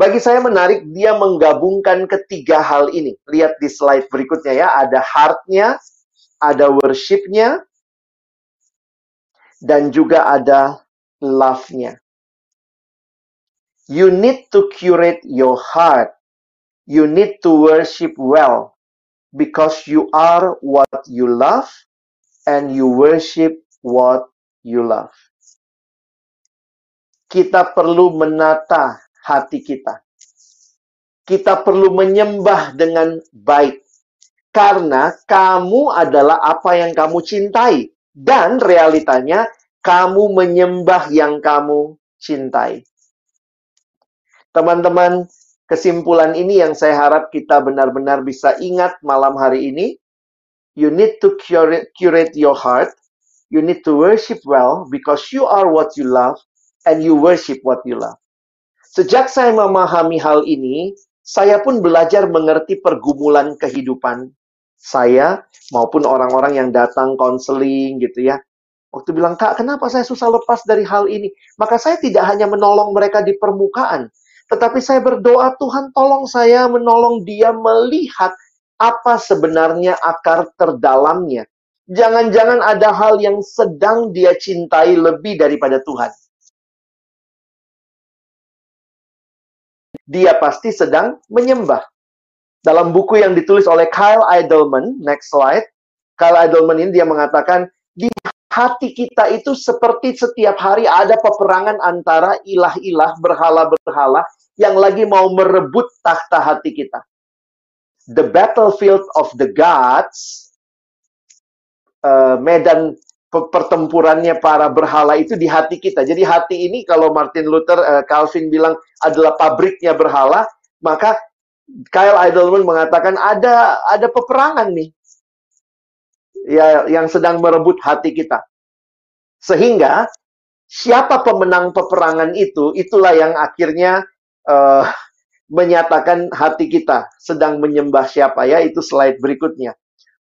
Bagi saya menarik, dia menggabungkan ketiga hal ini. Lihat di slide berikutnya ya, ada heart-nya, ada worship-nya, dan juga ada love-nya. You need to curate your heart you need to worship well because you are what you love and you worship what you love. Kita perlu menata hati kita. Kita perlu menyembah dengan baik. Karena kamu adalah apa yang kamu cintai. Dan realitanya, kamu menyembah yang kamu cintai. Teman-teman, Kesimpulan ini yang saya harap kita benar-benar bisa ingat malam hari ini. You need to curate, your heart. You need to worship well because you are what you love and you worship what you love. Sejak saya memahami hal ini, saya pun belajar mengerti pergumulan kehidupan saya maupun orang-orang yang datang konseling gitu ya. Waktu bilang, Kak, kenapa saya susah lepas dari hal ini? Maka saya tidak hanya menolong mereka di permukaan, tetapi saya berdoa, Tuhan tolong saya menolong dia melihat apa sebenarnya akar terdalamnya. Jangan-jangan ada hal yang sedang dia cintai lebih daripada Tuhan. Dia pasti sedang menyembah. Dalam buku yang ditulis oleh Kyle Idleman, next slide, Kyle Idleman ini dia mengatakan, di hati kita itu seperti setiap hari ada peperangan antara ilah-ilah, berhala-berhala yang lagi mau merebut takhta hati kita. The battlefield of the gods, uh, medan pertempurannya para berhala itu di hati kita. Jadi hati ini kalau Martin Luther, uh, Calvin bilang adalah pabriknya berhala, maka Kyle Idleman mengatakan ada ada peperangan nih ya yang sedang merebut hati kita. Sehingga siapa pemenang peperangan itu, itulah yang akhirnya uh, menyatakan hati kita sedang menyembah siapa ya, itu slide berikutnya.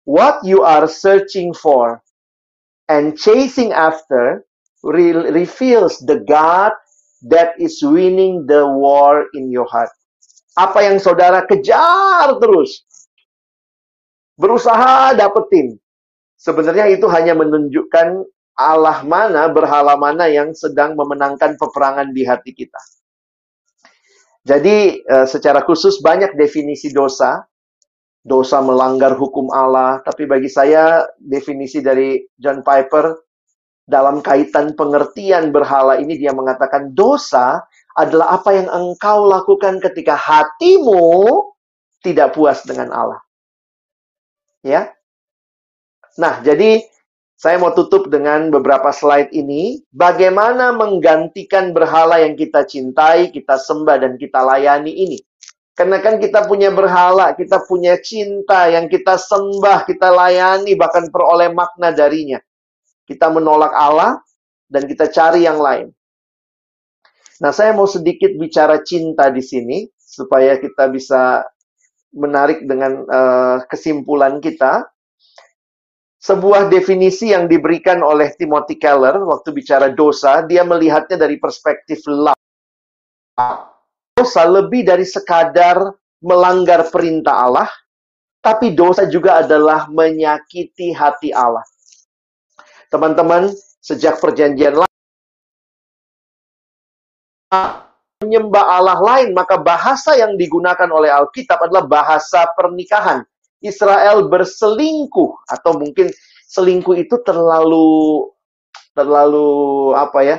What you are searching for and chasing after re reveals the God that is winning the war in your heart. Apa yang saudara kejar terus, berusaha dapetin, Sebenarnya itu hanya menunjukkan Allah mana, berhala mana yang sedang memenangkan peperangan di hati kita. Jadi eh, secara khusus banyak definisi dosa. Dosa melanggar hukum Allah, tapi bagi saya definisi dari John Piper dalam kaitan pengertian berhala ini dia mengatakan dosa adalah apa yang engkau lakukan ketika hatimu tidak puas dengan Allah. Ya, Nah, jadi saya mau tutup dengan beberapa slide ini. Bagaimana menggantikan berhala yang kita cintai, kita sembah, dan kita layani ini. Karena kan kita punya berhala, kita punya cinta yang kita sembah, kita layani, bahkan peroleh makna darinya. Kita menolak Allah, dan kita cari yang lain. Nah, saya mau sedikit bicara cinta di sini, supaya kita bisa menarik dengan uh, kesimpulan kita sebuah definisi yang diberikan oleh Timothy Keller waktu bicara dosa, dia melihatnya dari perspektif love. Dosa lebih dari sekadar melanggar perintah Allah, tapi dosa juga adalah menyakiti hati Allah. Teman-teman, sejak perjanjian lama menyembah Allah lain, maka bahasa yang digunakan oleh Alkitab adalah bahasa pernikahan Israel berselingkuh atau mungkin selingkuh itu terlalu terlalu apa ya?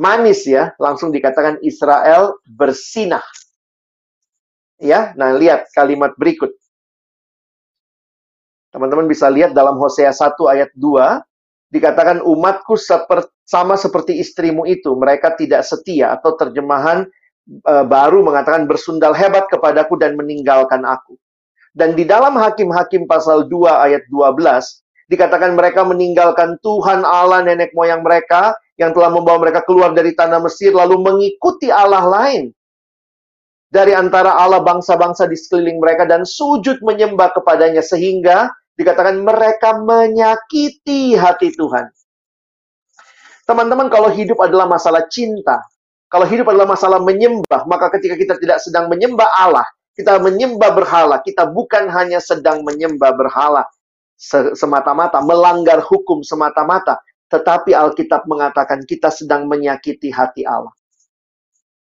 manis ya, langsung dikatakan Israel bersinah. Ya, nah lihat kalimat berikut. Teman-teman bisa lihat dalam Hosea 1 ayat 2 dikatakan umatku seper, sama seperti istrimu itu, mereka tidak setia atau terjemahan e, baru mengatakan bersundal hebat kepadaku dan meninggalkan aku. Dan di dalam Hakim-Hakim pasal 2 ayat 12, dikatakan mereka meninggalkan Tuhan Allah nenek moyang mereka yang telah membawa mereka keluar dari tanah Mesir lalu mengikuti Allah lain dari antara Allah bangsa-bangsa di sekeliling mereka dan sujud menyembah kepadanya sehingga dikatakan mereka menyakiti hati Tuhan. Teman-teman, kalau hidup adalah masalah cinta, kalau hidup adalah masalah menyembah, maka ketika kita tidak sedang menyembah Allah, kita menyembah berhala, kita bukan hanya sedang menyembah berhala semata-mata, melanggar hukum semata-mata, tetapi Alkitab mengatakan kita sedang menyakiti hati Allah.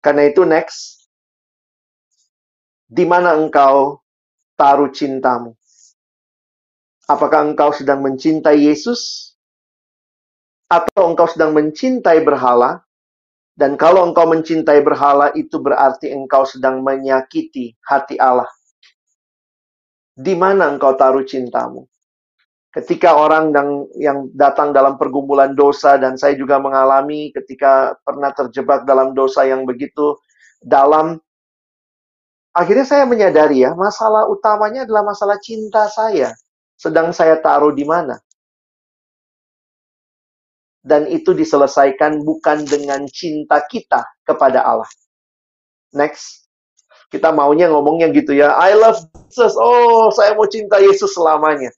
Karena itu next, di mana engkau taruh cintamu? Apakah engkau sedang mencintai Yesus? Atau engkau sedang mencintai berhala? Dan kalau engkau mencintai berhala, itu berarti engkau sedang menyakiti hati Allah. Di mana engkau taruh cintamu? Ketika orang yang datang dalam pergumulan dosa, dan saya juga mengalami ketika pernah terjebak dalam dosa yang begitu dalam, akhirnya saya menyadari ya, masalah utamanya adalah masalah cinta saya. Sedang saya taruh di mana? dan itu diselesaikan bukan dengan cinta kita kepada Allah. Next. Kita maunya ngomongnya gitu ya, I love Jesus. Oh, saya mau cinta Yesus selamanya.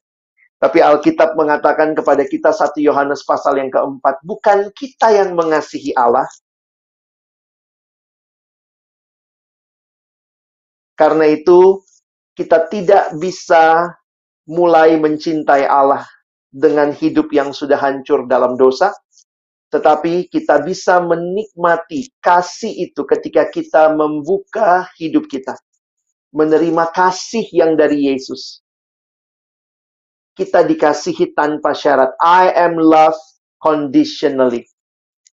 Tapi Alkitab mengatakan kepada kita satu Yohanes pasal yang keempat, bukan kita yang mengasihi Allah. Karena itu, kita tidak bisa mulai mencintai Allah dengan hidup yang sudah hancur dalam dosa, tetapi kita bisa menikmati kasih itu ketika kita membuka hidup kita. Menerima kasih yang dari Yesus. Kita dikasihi tanpa syarat. I am loved conditionally.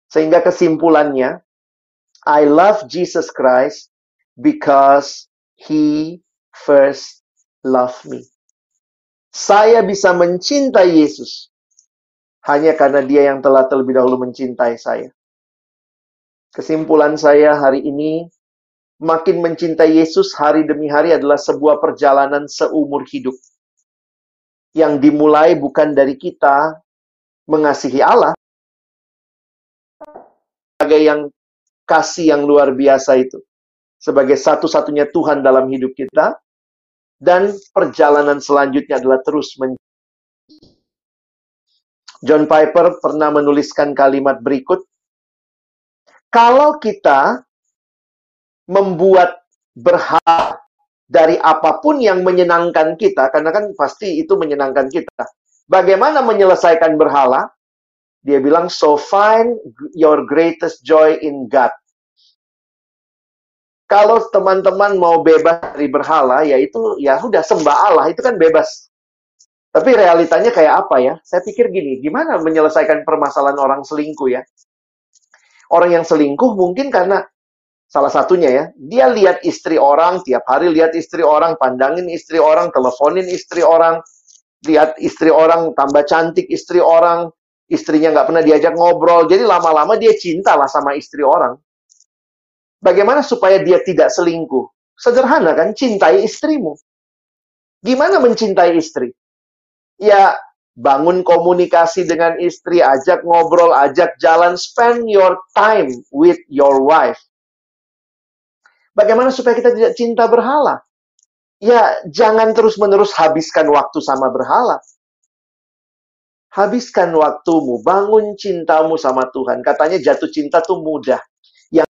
Sehingga kesimpulannya, I love Jesus Christ because He first loved me. Saya bisa mencintai Yesus hanya karena dia yang telah terlebih dahulu mencintai saya. Kesimpulan saya hari ini, makin mencintai Yesus hari demi hari adalah sebuah perjalanan seumur hidup. Yang dimulai bukan dari kita mengasihi Allah, sebagai yang kasih yang luar biasa itu. Sebagai satu-satunya Tuhan dalam hidup kita. Dan perjalanan selanjutnya adalah terus men John Piper pernah menuliskan kalimat berikut, kalau kita membuat berharap dari apa pun yang menyenangkan kita, karena kan pasti itu menyenangkan kita. Bagaimana menyelesaikan berhala? Dia bilang, so find your greatest joy in God. Kalau teman-teman mau bebas dari berhala, ya itu ya udah sembah Allah, itu kan bebas. Tapi realitanya kayak apa ya? Saya pikir gini, gimana menyelesaikan permasalahan orang selingkuh ya? Orang yang selingkuh mungkin karena salah satunya ya, dia lihat istri orang, tiap hari lihat istri orang, pandangin istri orang, teleponin istri orang, lihat istri orang tambah cantik istri orang, istrinya nggak pernah diajak ngobrol, jadi lama-lama dia cinta lah sama istri orang. Bagaimana supaya dia tidak selingkuh? Sederhana kan, cintai istrimu. Gimana mencintai istri? ya bangun komunikasi dengan istri, ajak ngobrol, ajak jalan, spend your time with your wife. Bagaimana supaya kita tidak cinta berhala? Ya, jangan terus-menerus habiskan waktu sama berhala. Habiskan waktumu, bangun cintamu sama Tuhan. Katanya jatuh cinta tuh mudah. Yang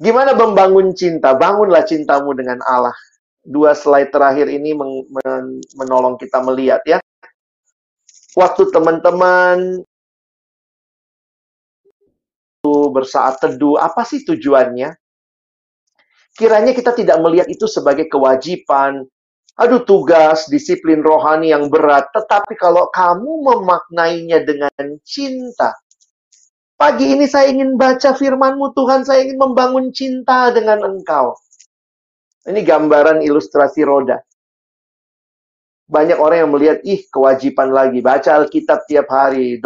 Gimana membangun cinta? Bangunlah cintamu dengan Allah dua slide terakhir ini men men menolong kita melihat ya. Waktu teman-teman bersaat teduh, apa sih tujuannya? Kiranya kita tidak melihat itu sebagai kewajiban, aduh tugas, disiplin rohani yang berat. Tetapi kalau kamu memaknainya dengan cinta, pagi ini saya ingin baca firmanmu Tuhan, saya ingin membangun cinta dengan engkau. Ini gambaran ilustrasi roda. Banyak orang yang melihat, ih kewajiban lagi. Baca Alkitab tiap hari.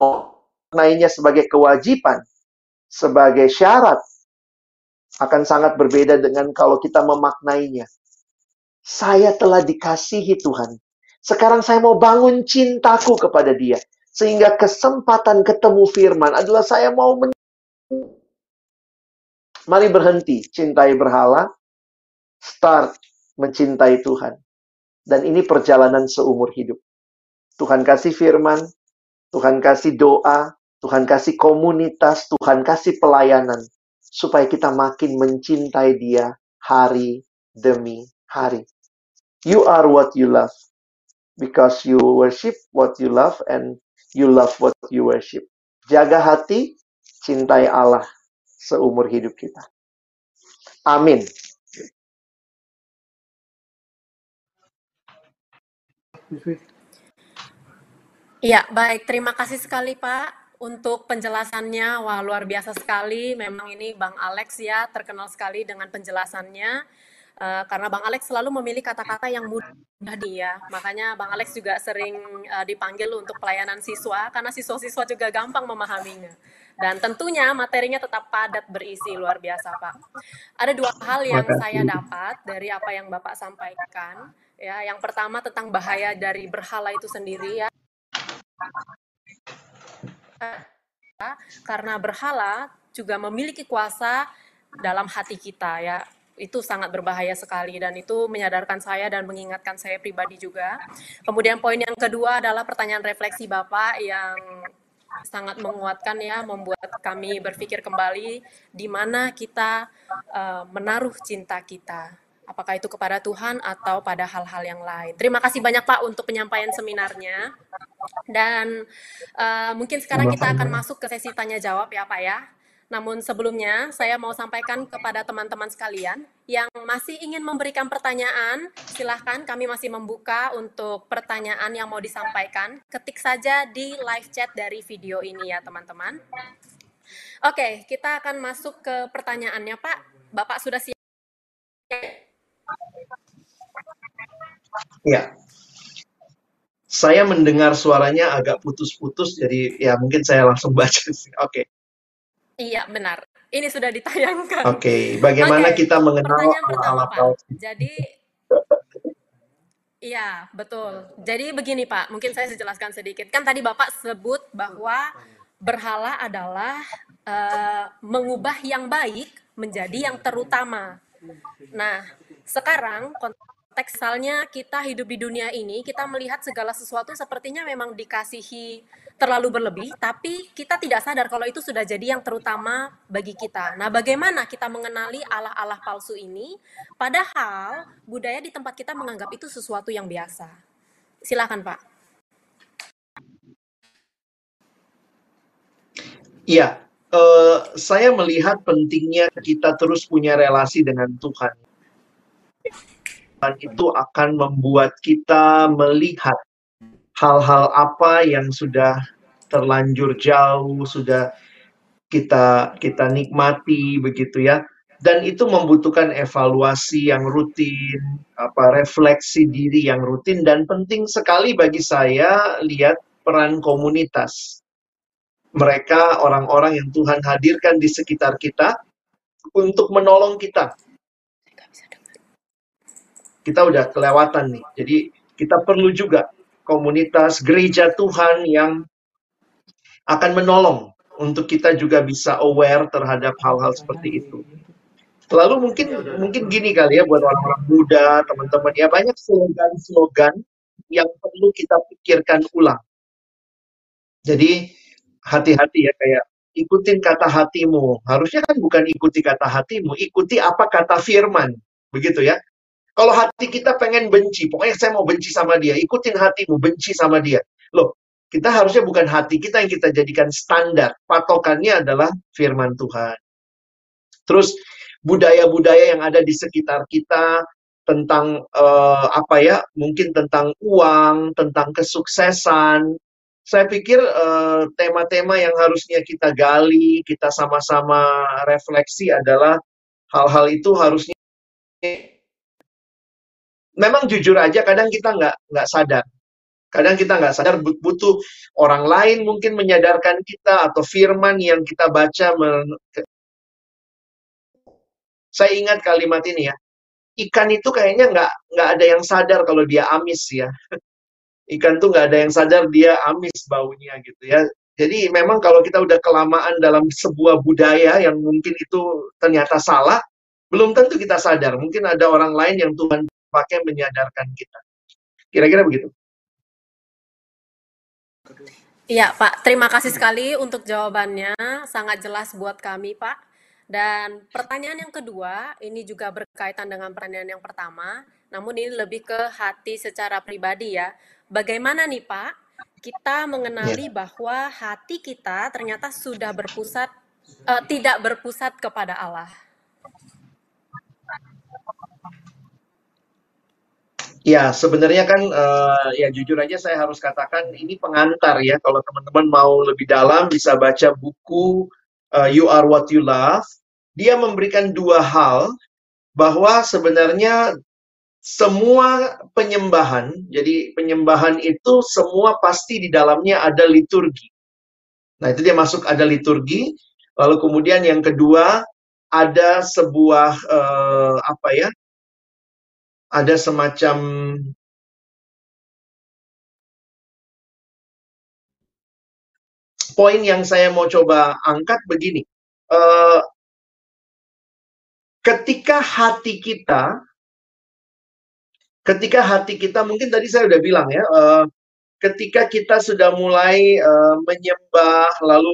Maknainya sebagai kewajiban, sebagai syarat, akan sangat berbeda dengan kalau kita memaknainya. Saya telah dikasihi Tuhan. Sekarang saya mau bangun cintaku kepada dia. Sehingga kesempatan ketemu firman adalah saya mau men Mari berhenti cintai berhala, start mencintai Tuhan. Dan ini perjalanan seumur hidup. Tuhan kasih firman, Tuhan kasih doa, Tuhan kasih komunitas, Tuhan kasih pelayanan. Supaya kita makin mencintai dia hari demi hari. You are what you love. Because you worship what you love and you love what you worship. Jaga hati, cintai Allah seumur hidup kita. Amin. Iya, baik. Terima kasih sekali, Pak, untuk penjelasannya. Wah, luar biasa sekali. Memang ini Bang Alex ya, terkenal sekali dengan penjelasannya. Uh, karena Bang Alex selalu memilih kata-kata yang mudah dia. Makanya Bang Alex juga sering uh, dipanggil untuk pelayanan siswa, karena siswa-siswa juga gampang memahaminya. Dan tentunya materinya tetap padat berisi luar biasa, Pak. Ada dua hal yang saya dapat dari apa yang Bapak sampaikan. Ya, yang pertama tentang bahaya dari berhala itu sendiri ya. Karena berhala juga memiliki kuasa dalam hati kita ya itu sangat berbahaya sekali dan itu menyadarkan saya dan mengingatkan saya pribadi juga. Kemudian poin yang kedua adalah pertanyaan refleksi Bapak yang sangat menguatkan ya, membuat kami berpikir kembali di mana kita uh, menaruh cinta kita. Apakah itu kepada Tuhan atau pada hal-hal yang lain. Terima kasih banyak Pak untuk penyampaian seminarnya. Dan uh, mungkin sekarang kita akan masuk ke sesi tanya jawab ya Pak ya. Namun sebelumnya, saya mau sampaikan kepada teman-teman sekalian yang masih ingin memberikan pertanyaan, silahkan kami masih membuka untuk pertanyaan yang mau disampaikan. Ketik saja di live chat dari video ini ya teman-teman. Oke, kita akan masuk ke pertanyaannya Pak. Bapak sudah siap? Ya. Saya mendengar suaranya agak putus-putus, jadi ya mungkin saya langsung baca. (laughs) Oke. Iya, benar. Ini sudah ditayangkan. Oke, okay. bagaimana okay. kita mengenal ala Pak. Jadi Iya, betul. Jadi begini Pak, mungkin saya jelaskan sedikit. Kan tadi Bapak sebut bahwa berhala adalah uh, mengubah yang baik menjadi yang terutama. Nah, sekarang kontekstualnya kita hidup di dunia ini, kita melihat segala sesuatu sepertinya memang dikasihi terlalu berlebih, tapi kita tidak sadar kalau itu sudah jadi yang terutama bagi kita. Nah, bagaimana kita mengenali Allah-Allah palsu ini? Padahal budaya di tempat kita menganggap itu sesuatu yang biasa. Silakan, Pak. Iya, uh, saya melihat pentingnya kita terus punya relasi dengan Tuhan. Dan itu akan membuat kita melihat hal-hal apa yang sudah terlanjur jauh, sudah kita kita nikmati begitu ya. Dan itu membutuhkan evaluasi yang rutin, apa refleksi diri yang rutin dan penting sekali bagi saya lihat peran komunitas. Mereka orang-orang yang Tuhan hadirkan di sekitar kita untuk menolong kita. Kita udah kelewatan nih. Jadi kita perlu juga komunitas gereja Tuhan yang akan menolong untuk kita juga bisa aware terhadap hal-hal seperti itu. Lalu mungkin mungkin gini kali ya buat orang-orang muda, teman-teman ya banyak slogan-slogan yang perlu kita pikirkan ulang. Jadi hati-hati ya kayak ikutin kata hatimu. Harusnya kan bukan ikuti kata hatimu, ikuti apa kata firman. Begitu ya. Kalau hati kita pengen benci, pokoknya saya mau benci sama dia, ikutin hatimu, benci sama dia. Loh, kita harusnya bukan hati kita yang kita jadikan standar. Patokannya adalah firman Tuhan. Terus budaya-budaya yang ada di sekitar kita tentang uh, apa ya, mungkin tentang uang, tentang kesuksesan. Saya pikir eh, tema-tema yang harusnya kita gali, kita sama-sama refleksi adalah hal-hal itu harusnya memang jujur aja kadang kita nggak nggak sadar. Kadang kita nggak sadar butuh orang lain mungkin menyadarkan kita atau firman yang kita baca saya ingat kalimat ini ya. Ikan itu kayaknya nggak nggak ada yang sadar kalau dia amis ya. (laughs) Ikan tuh nggak ada yang sadar dia amis baunya gitu ya. Jadi memang kalau kita udah kelamaan dalam sebuah budaya yang mungkin itu ternyata salah belum tentu kita sadar. Mungkin ada orang lain yang Tuhan pakai menyadarkan kita. Kira-kira begitu. Iya, Pak. Terima kasih sekali untuk jawabannya. Sangat jelas buat kami, Pak. Dan pertanyaan yang kedua, ini juga berkaitan dengan pertanyaan yang pertama, namun ini lebih ke hati secara pribadi ya. Bagaimana nih Pak, kita mengenali ya. bahwa hati kita ternyata sudah berpusat, uh, tidak berpusat kepada Allah? Ya, sebenarnya kan uh, ya jujur aja saya harus katakan ini pengantar ya. Kalau teman-teman mau lebih dalam bisa baca buku uh, You Are What You Love. Dia memberikan dua hal bahwa sebenarnya semua penyembahan, jadi penyembahan itu semua pasti di dalamnya ada liturgi. Nah, itu dia masuk ada liturgi. Lalu kemudian yang kedua ada sebuah uh, apa ya? Ada semacam poin yang saya mau coba angkat begini. uh, ketika hati kita, ketika hati kita mungkin tadi saya udah bilang ya, uh, ketika kita sudah mulai uh, menyembah, lalu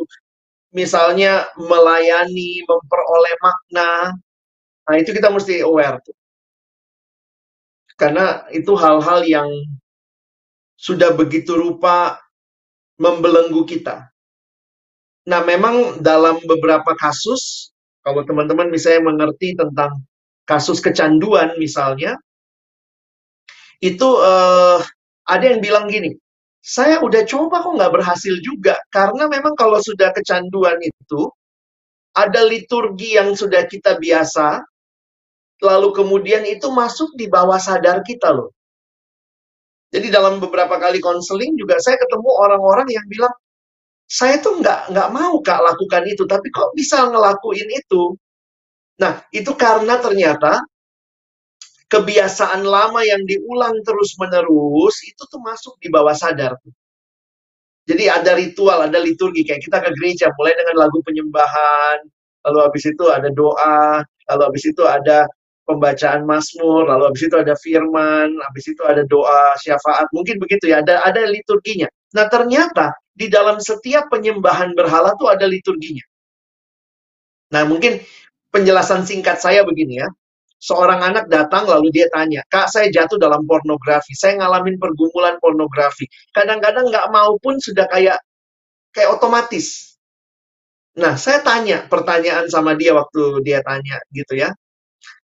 misalnya melayani, memperoleh makna, nah itu kita mesti aware tuh. Karena itu hal-hal yang sudah begitu rupa membelenggu kita. Nah, memang dalam beberapa kasus, kalau teman-teman misalnya mengerti tentang kasus kecanduan misalnya, itu uh, ada yang bilang gini, saya udah coba kok nggak berhasil juga, karena memang kalau sudah kecanduan itu, ada liturgi yang sudah kita biasa, lalu kemudian itu masuk di bawah sadar kita loh. Jadi dalam beberapa kali konseling juga saya ketemu orang-orang yang bilang, saya tuh nggak nggak mau kak lakukan itu, tapi kok bisa ngelakuin itu? Nah, itu karena ternyata kebiasaan lama yang diulang terus-menerus itu tuh masuk di bawah sadar. Jadi ada ritual, ada liturgi kayak kita ke gereja mulai dengan lagu penyembahan, lalu habis itu ada doa, lalu habis itu ada pembacaan Mazmur, lalu habis itu ada firman, habis itu ada doa syafaat, mungkin begitu ya, ada ada liturginya. Nah, ternyata di dalam setiap penyembahan berhala tuh ada liturginya. Nah, mungkin penjelasan singkat saya begini ya. Seorang anak datang lalu dia tanya, Kak saya jatuh dalam pornografi, saya ngalamin pergumulan pornografi. Kadang-kadang nggak mau pun sudah kayak kayak otomatis. Nah, saya tanya pertanyaan sama dia waktu dia tanya gitu ya.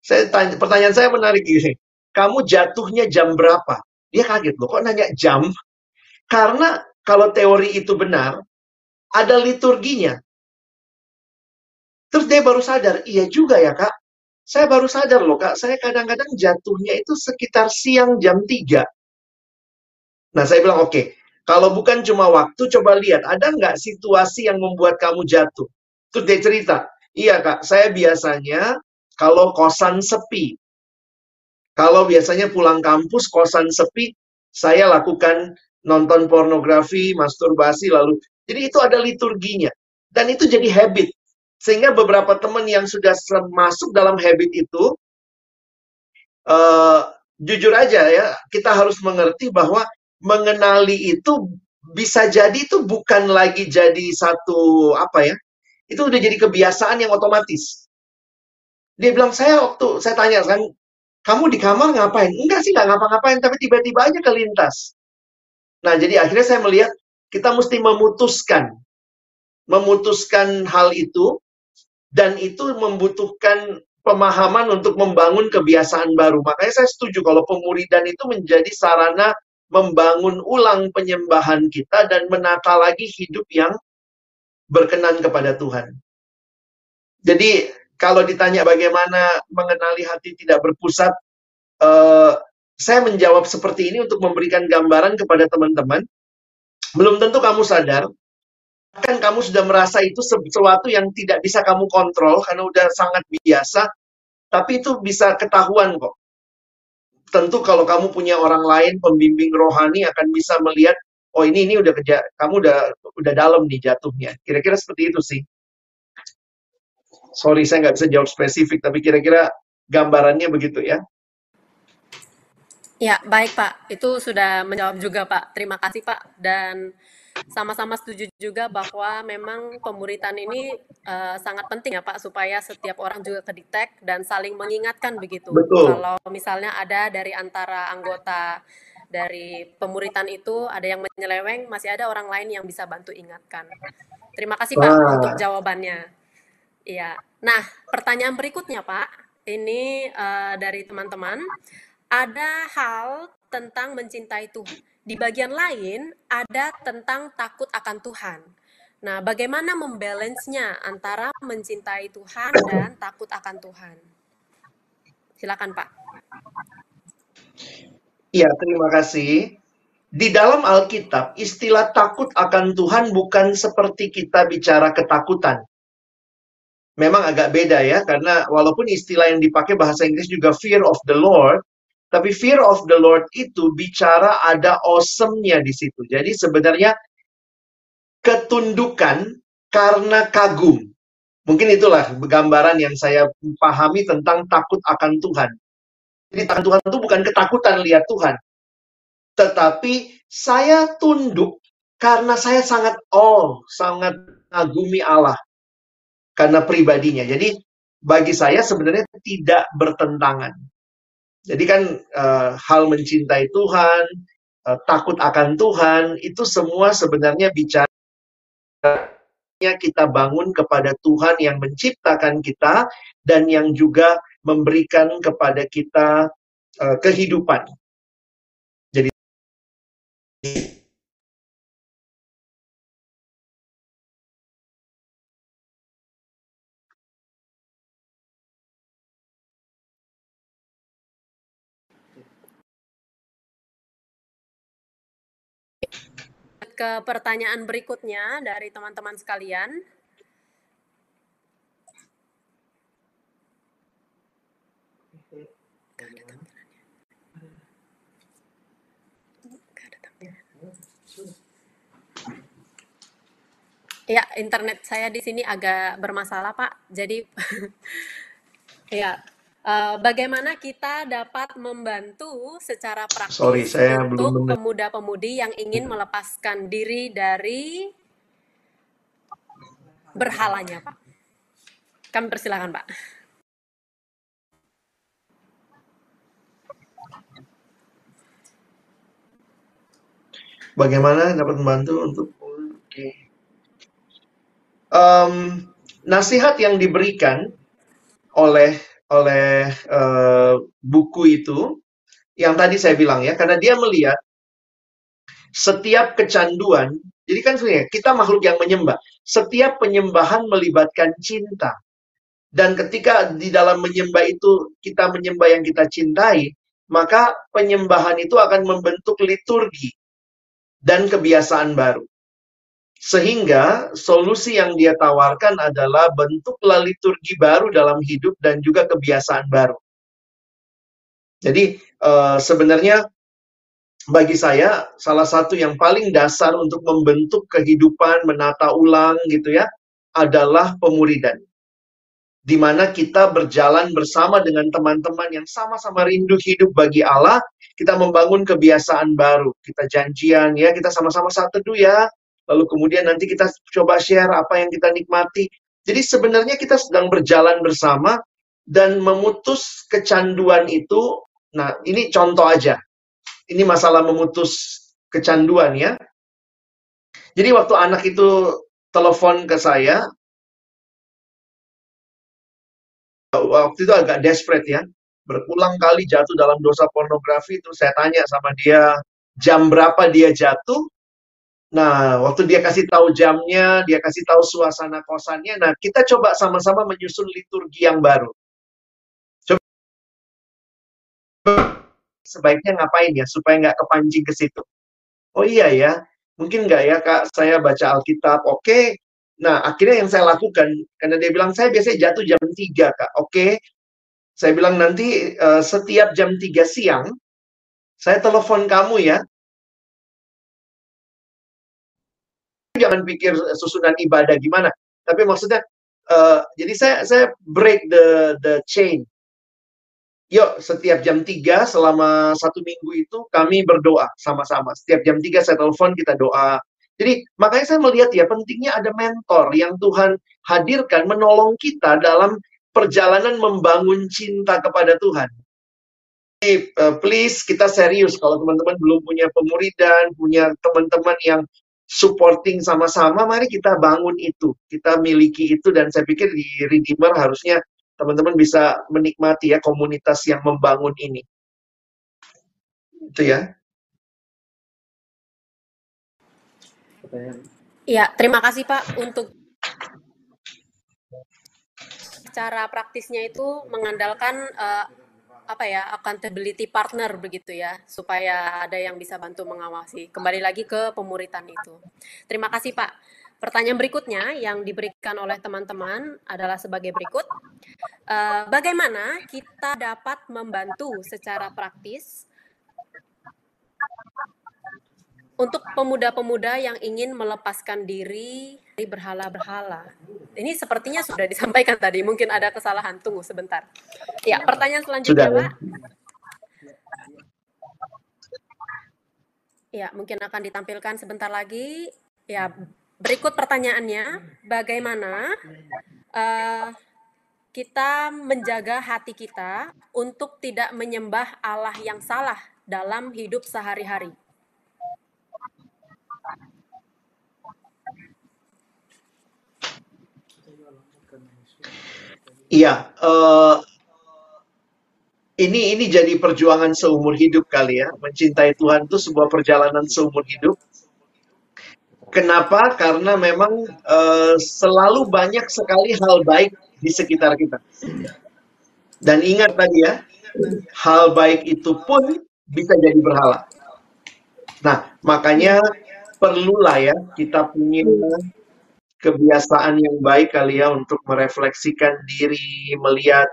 Saya tanya, pertanyaan saya menarik gini. Kamu jatuhnya jam berapa? Dia kaget loh, kok nanya jam? Karena kalau teori itu benar, ada liturginya. Terus dia baru sadar, iya juga ya kak. Saya baru sadar loh kak, saya kadang-kadang jatuhnya itu sekitar siang jam 3. Nah saya bilang oke, okay, kalau bukan cuma waktu, coba lihat, ada nggak situasi yang membuat kamu jatuh? Terus dia cerita, iya kak, saya biasanya kalau kosan sepi, kalau biasanya pulang kampus, kosan sepi, saya lakukan nonton pornografi, masturbasi, lalu jadi itu ada liturginya. Dan itu jadi habit. Sehingga beberapa teman yang sudah masuk dalam habit itu uh, jujur aja ya kita harus mengerti bahwa mengenali itu bisa jadi itu bukan lagi jadi satu apa ya itu udah jadi kebiasaan yang otomatis dia bilang saya waktu saya tanya kan kamu di kamar ngapain enggak sih nggak ngapa-ngapain tapi tiba-tiba aja kelintas Nah, jadi akhirnya saya melihat kita mesti memutuskan memutuskan hal itu dan itu membutuhkan pemahaman untuk membangun kebiasaan baru. Makanya saya setuju kalau pemuridan itu menjadi sarana membangun ulang penyembahan kita dan menata lagi hidup yang berkenan kepada Tuhan. Jadi kalau ditanya bagaimana mengenali hati tidak berpusat, uh, saya menjawab seperti ini untuk memberikan gambaran kepada teman-teman. Belum tentu kamu sadar, kan kamu sudah merasa itu sesuatu yang tidak bisa kamu kontrol karena udah sangat biasa, tapi itu bisa ketahuan kok. Tentu kalau kamu punya orang lain pembimbing rohani akan bisa melihat oh ini ini udah kerja kamu udah udah dalam nih jatuhnya. Kira-kira seperti itu sih. Sorry saya nggak bisa jawab spesifik tapi kira-kira gambarannya begitu ya. Ya, baik Pak. Itu sudah menjawab juga Pak. Terima kasih Pak. Dan sama-sama setuju juga bahwa memang pemuritan ini uh, sangat penting ya Pak supaya setiap orang juga kedetek dan saling mengingatkan begitu. Betul. Kalau misalnya ada dari antara anggota dari pemuritan itu ada yang menyeleweng, masih ada orang lain yang bisa bantu ingatkan. Terima kasih Pak Wah. untuk jawabannya. Iya. Nah, pertanyaan berikutnya Pak, ini uh, dari teman-teman ada hal tentang mencintai Tuhan. Di bagian lain ada tentang takut akan Tuhan. Nah, bagaimana membalance-nya antara mencintai Tuhan dan takut akan Tuhan? Silakan, Pak. Iya, terima kasih. Di dalam Alkitab, istilah takut akan Tuhan bukan seperti kita bicara ketakutan. Memang agak beda ya, karena walaupun istilah yang dipakai bahasa Inggris juga fear of the Lord, tapi fear of the Lord itu bicara ada awesome-nya di situ. Jadi sebenarnya ketundukan karena kagum. Mungkin itulah gambaran yang saya pahami tentang takut akan Tuhan. Jadi takut Tuhan itu bukan ketakutan lihat Tuhan. Tetapi saya tunduk karena saya sangat oh, sangat mengagumi Allah. Karena pribadinya. Jadi bagi saya sebenarnya tidak bertentangan. Jadi kan uh, hal mencintai Tuhan, uh, takut akan Tuhan, itu semua sebenarnya bicara kita bangun kepada Tuhan yang menciptakan kita dan yang juga memberikan kepada kita uh, kehidupan. Ke pertanyaan berikutnya dari teman-teman sekalian. Ya, internet saya di sini agak bermasalah, Pak. Jadi, (laughs) ya, Uh, bagaimana kita dapat membantu secara praktis Sorry, saya untuk pemuda-pemudi yang ingin melepaskan diri dari berhalanya, Pak? Kami persilakan, Pak. Bagaimana dapat membantu untuk okay. um, nasihat yang diberikan oleh oleh uh, buku itu yang tadi saya bilang ya karena dia melihat setiap kecanduan jadi kan sebenarnya kita makhluk yang menyembah setiap penyembahan melibatkan cinta. Dan ketika di dalam menyembah itu kita menyembah yang kita cintai maka penyembahan itu akan membentuk liturgi dan kebiasaan baru sehingga solusi yang dia tawarkan adalah bentuklah liturgi baru dalam hidup dan juga kebiasaan baru. Jadi uh, sebenarnya bagi saya salah satu yang paling dasar untuk membentuk kehidupan menata ulang gitu ya adalah pemuridan. Di mana kita berjalan bersama dengan teman-teman yang sama-sama rindu hidup bagi Allah, kita membangun kebiasaan baru. Kita janjian ya, kita sama-sama saat teduh ya, lalu kemudian nanti kita coba share apa yang kita nikmati. Jadi sebenarnya kita sedang berjalan bersama dan memutus kecanduan itu. Nah, ini contoh aja. Ini masalah memutus kecanduan ya. Jadi waktu anak itu telepon ke saya, waktu itu agak desperate ya. Berulang kali jatuh dalam dosa pornografi itu saya tanya sama dia jam berapa dia jatuh, Nah, waktu dia kasih tahu jamnya, dia kasih tahu suasana kosannya. Nah, kita coba sama-sama menyusun liturgi yang baru. Coba sebaiknya ngapain ya supaya nggak kepancing ke situ. Oh iya ya, mungkin nggak ya kak, saya baca Alkitab. Oke, nah akhirnya yang saya lakukan, karena dia bilang saya biasanya jatuh jam 3 kak. Oke, saya bilang nanti uh, setiap jam 3 siang, saya telepon kamu ya, jangan pikir susunan ibadah gimana. Tapi maksudnya, uh, jadi saya saya break the the chain. Yuk, setiap jam 3 selama satu minggu itu kami berdoa sama-sama. Setiap jam 3 saya telepon, kita doa. Jadi makanya saya melihat ya pentingnya ada mentor yang Tuhan hadirkan menolong kita dalam perjalanan membangun cinta kepada Tuhan. Uh, please kita serius kalau teman-teman belum punya pemuridan, punya teman-teman yang supporting sama-sama, mari kita bangun itu, kita miliki itu, dan saya pikir di Redeemer harusnya teman-teman bisa menikmati ya komunitas yang membangun ini. Itu ya. Ya, terima kasih Pak untuk cara praktisnya itu mengandalkan uh, apa ya accountability partner begitu ya supaya ada yang bisa bantu mengawasi. Kembali lagi ke pemuritan itu. Terima kasih pak. Pertanyaan berikutnya yang diberikan oleh teman-teman adalah sebagai berikut. Uh, bagaimana kita dapat membantu secara praktis untuk pemuda-pemuda yang ingin melepaskan diri dari berhala-berhala ini sepertinya sudah disampaikan tadi. Mungkin ada kesalahan. Tunggu sebentar. Ya, pertanyaan selanjutnya, Sudah. Pak. Ya, mungkin akan ditampilkan sebentar lagi. Ya, berikut pertanyaannya, bagaimana eh, kita menjaga hati kita untuk tidak menyembah Allah yang salah dalam hidup sehari-hari? Iya, eh, ini ini jadi perjuangan seumur hidup kali ya. Mencintai Tuhan itu sebuah perjalanan seumur hidup. Kenapa? Karena memang eh, selalu banyak sekali hal baik di sekitar kita. Dan ingat tadi ya, hal baik itu pun bisa jadi berhala. Nah, makanya perlulah ya kita punya kebiasaan yang baik kali ya untuk merefleksikan diri, melihat.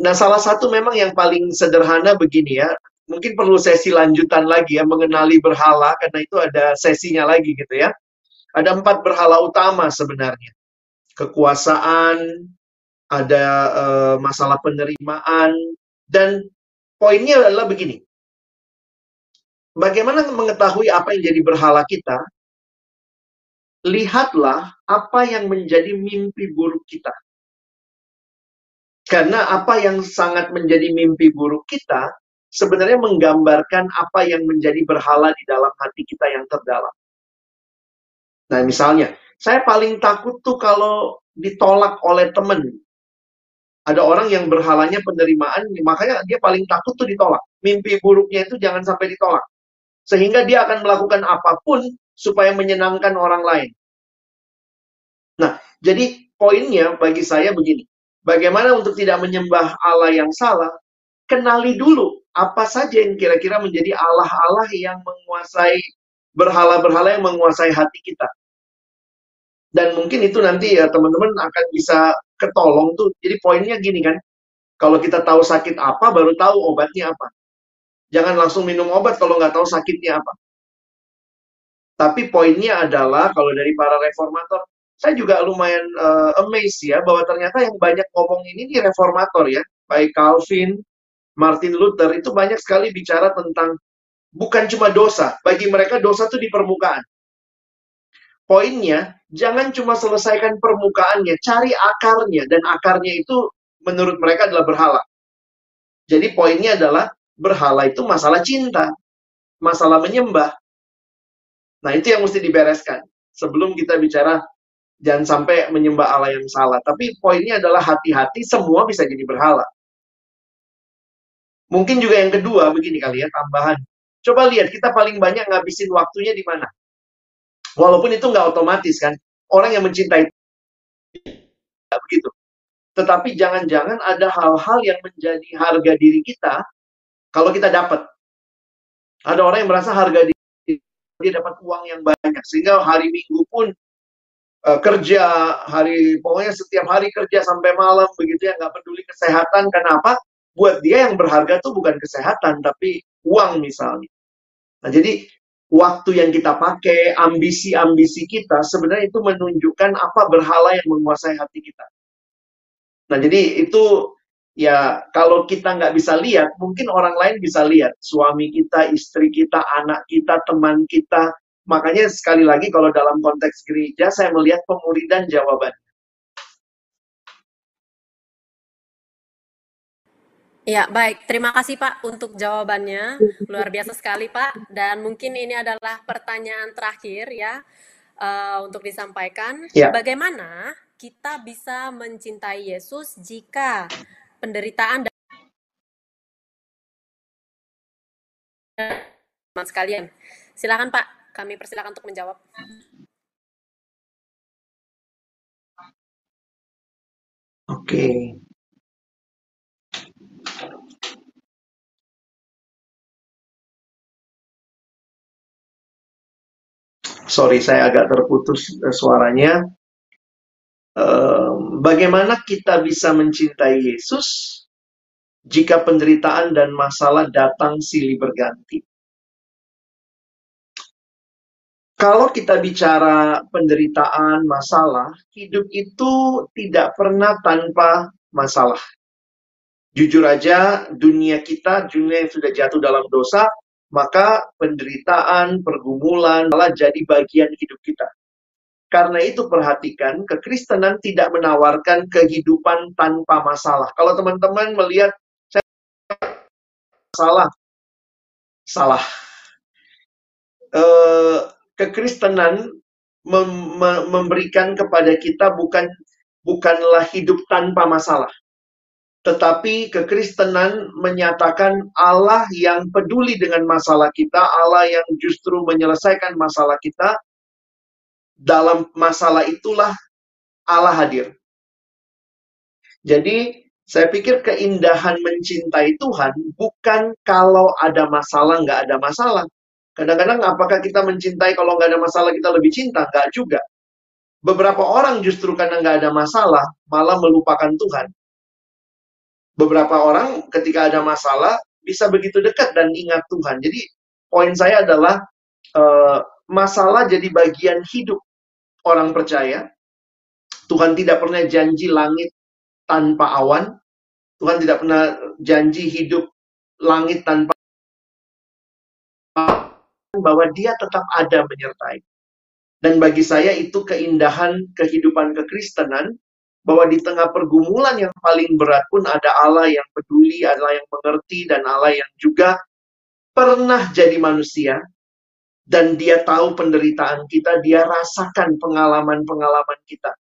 Nah, salah satu memang yang paling sederhana begini ya, mungkin perlu sesi lanjutan lagi ya, mengenali berhala, karena itu ada sesinya lagi gitu ya. Ada empat berhala utama sebenarnya. Kekuasaan, ada eh, masalah penerimaan, dan poinnya adalah begini. Bagaimana mengetahui apa yang jadi berhala kita? lihatlah apa yang menjadi mimpi buruk kita. Karena apa yang sangat menjadi mimpi buruk kita sebenarnya menggambarkan apa yang menjadi berhala di dalam hati kita yang terdalam. Nah, misalnya, saya paling takut tuh kalau ditolak oleh teman. Ada orang yang berhalanya penerimaan, makanya dia paling takut tuh ditolak. Mimpi buruknya itu jangan sampai ditolak. Sehingga dia akan melakukan apa pun supaya menyenangkan orang lain. Nah, jadi poinnya bagi saya begini. Bagaimana untuk tidak menyembah Allah yang salah? Kenali dulu apa saja yang kira-kira menjadi Allah-Allah yang menguasai berhala-berhala yang menguasai hati kita. Dan mungkin itu nanti ya teman-teman akan bisa ketolong tuh. Jadi poinnya gini kan. Kalau kita tahu sakit apa, baru tahu obatnya apa. Jangan langsung minum obat kalau nggak tahu sakitnya apa. Tapi poinnya adalah kalau dari para reformator, saya juga lumayan uh, amazed ya bahwa ternyata yang banyak ngomong ini nih reformator ya, baik Calvin, Martin Luther itu banyak sekali bicara tentang bukan cuma dosa, bagi mereka dosa itu di permukaan. Poinnya, jangan cuma selesaikan permukaannya, cari akarnya dan akarnya itu menurut mereka adalah berhala. Jadi poinnya adalah berhala itu masalah cinta, masalah menyembah. Nah, itu yang mesti dibereskan sebelum kita bicara jangan sampai menyembah Allah yang salah. Tapi poinnya adalah hati-hati semua bisa jadi berhala. Mungkin juga yang kedua begini kali ya tambahan. Coba lihat kita paling banyak ngabisin waktunya di mana. Walaupun itu nggak otomatis kan. Orang yang mencintai tidak begitu. Tetapi jangan-jangan ada hal-hal yang menjadi harga diri kita kalau kita dapat. Ada orang yang merasa harga diri dia dapat uang yang banyak sehingga hari Minggu pun uh, kerja hari pokoknya setiap hari kerja sampai malam begitu ya nggak peduli kesehatan kenapa buat dia yang berharga tuh bukan kesehatan tapi uang misalnya nah jadi waktu yang kita pakai ambisi-ambisi kita sebenarnya itu menunjukkan apa berhala yang menguasai hati kita nah jadi itu ya kalau kita nggak bisa lihat, mungkin orang lain bisa lihat. Suami kita, istri kita, anak kita, teman kita. Makanya sekali lagi kalau dalam konteks gereja, saya melihat pemuridan jawaban. Ya, baik. Terima kasih Pak untuk jawabannya. Luar biasa sekali Pak. Dan mungkin ini adalah pertanyaan terakhir ya uh, untuk disampaikan. Ya. Bagaimana kita bisa mencintai Yesus jika penderitaan dan teman sekalian. Silakan Pak, kami persilakan untuk menjawab. Oke. Sorry, saya agak terputus eh, suaranya. Bagaimana kita bisa mencintai Yesus jika penderitaan dan masalah datang silih berganti? Kalau kita bicara penderitaan, masalah, hidup itu tidak pernah tanpa masalah. Jujur aja, dunia kita, dunia yang sudah jatuh dalam dosa, maka penderitaan, pergumulan, malah jadi bagian hidup kita. Karena itu perhatikan, kekristenan tidak menawarkan kehidupan tanpa masalah. Kalau teman-teman melihat, saya salah, salah. Uh, kekristenan mem memberikan kepada kita bukan bukanlah hidup tanpa masalah. Tetapi kekristenan menyatakan Allah yang peduli dengan masalah kita, Allah yang justru menyelesaikan masalah kita. Dalam masalah itulah Allah hadir. Jadi, saya pikir keindahan mencintai Tuhan bukan kalau ada masalah, nggak ada masalah. Kadang-kadang apakah kita mencintai kalau nggak ada masalah kita lebih cinta? Nggak juga. Beberapa orang justru karena nggak ada masalah malah melupakan Tuhan. Beberapa orang ketika ada masalah bisa begitu dekat dan ingat Tuhan. Jadi poin saya adalah uh, masalah jadi bagian hidup orang percaya. Tuhan tidak pernah janji langit tanpa awan. Tuhan tidak pernah janji hidup langit tanpa bahwa dia tetap ada menyertai. Dan bagi saya itu keindahan kehidupan kekristenan bahwa di tengah pergumulan yang paling berat pun ada Allah yang peduli, Allah yang mengerti dan Allah yang juga pernah jadi manusia dan dia tahu penderitaan kita, dia rasakan pengalaman-pengalaman kita.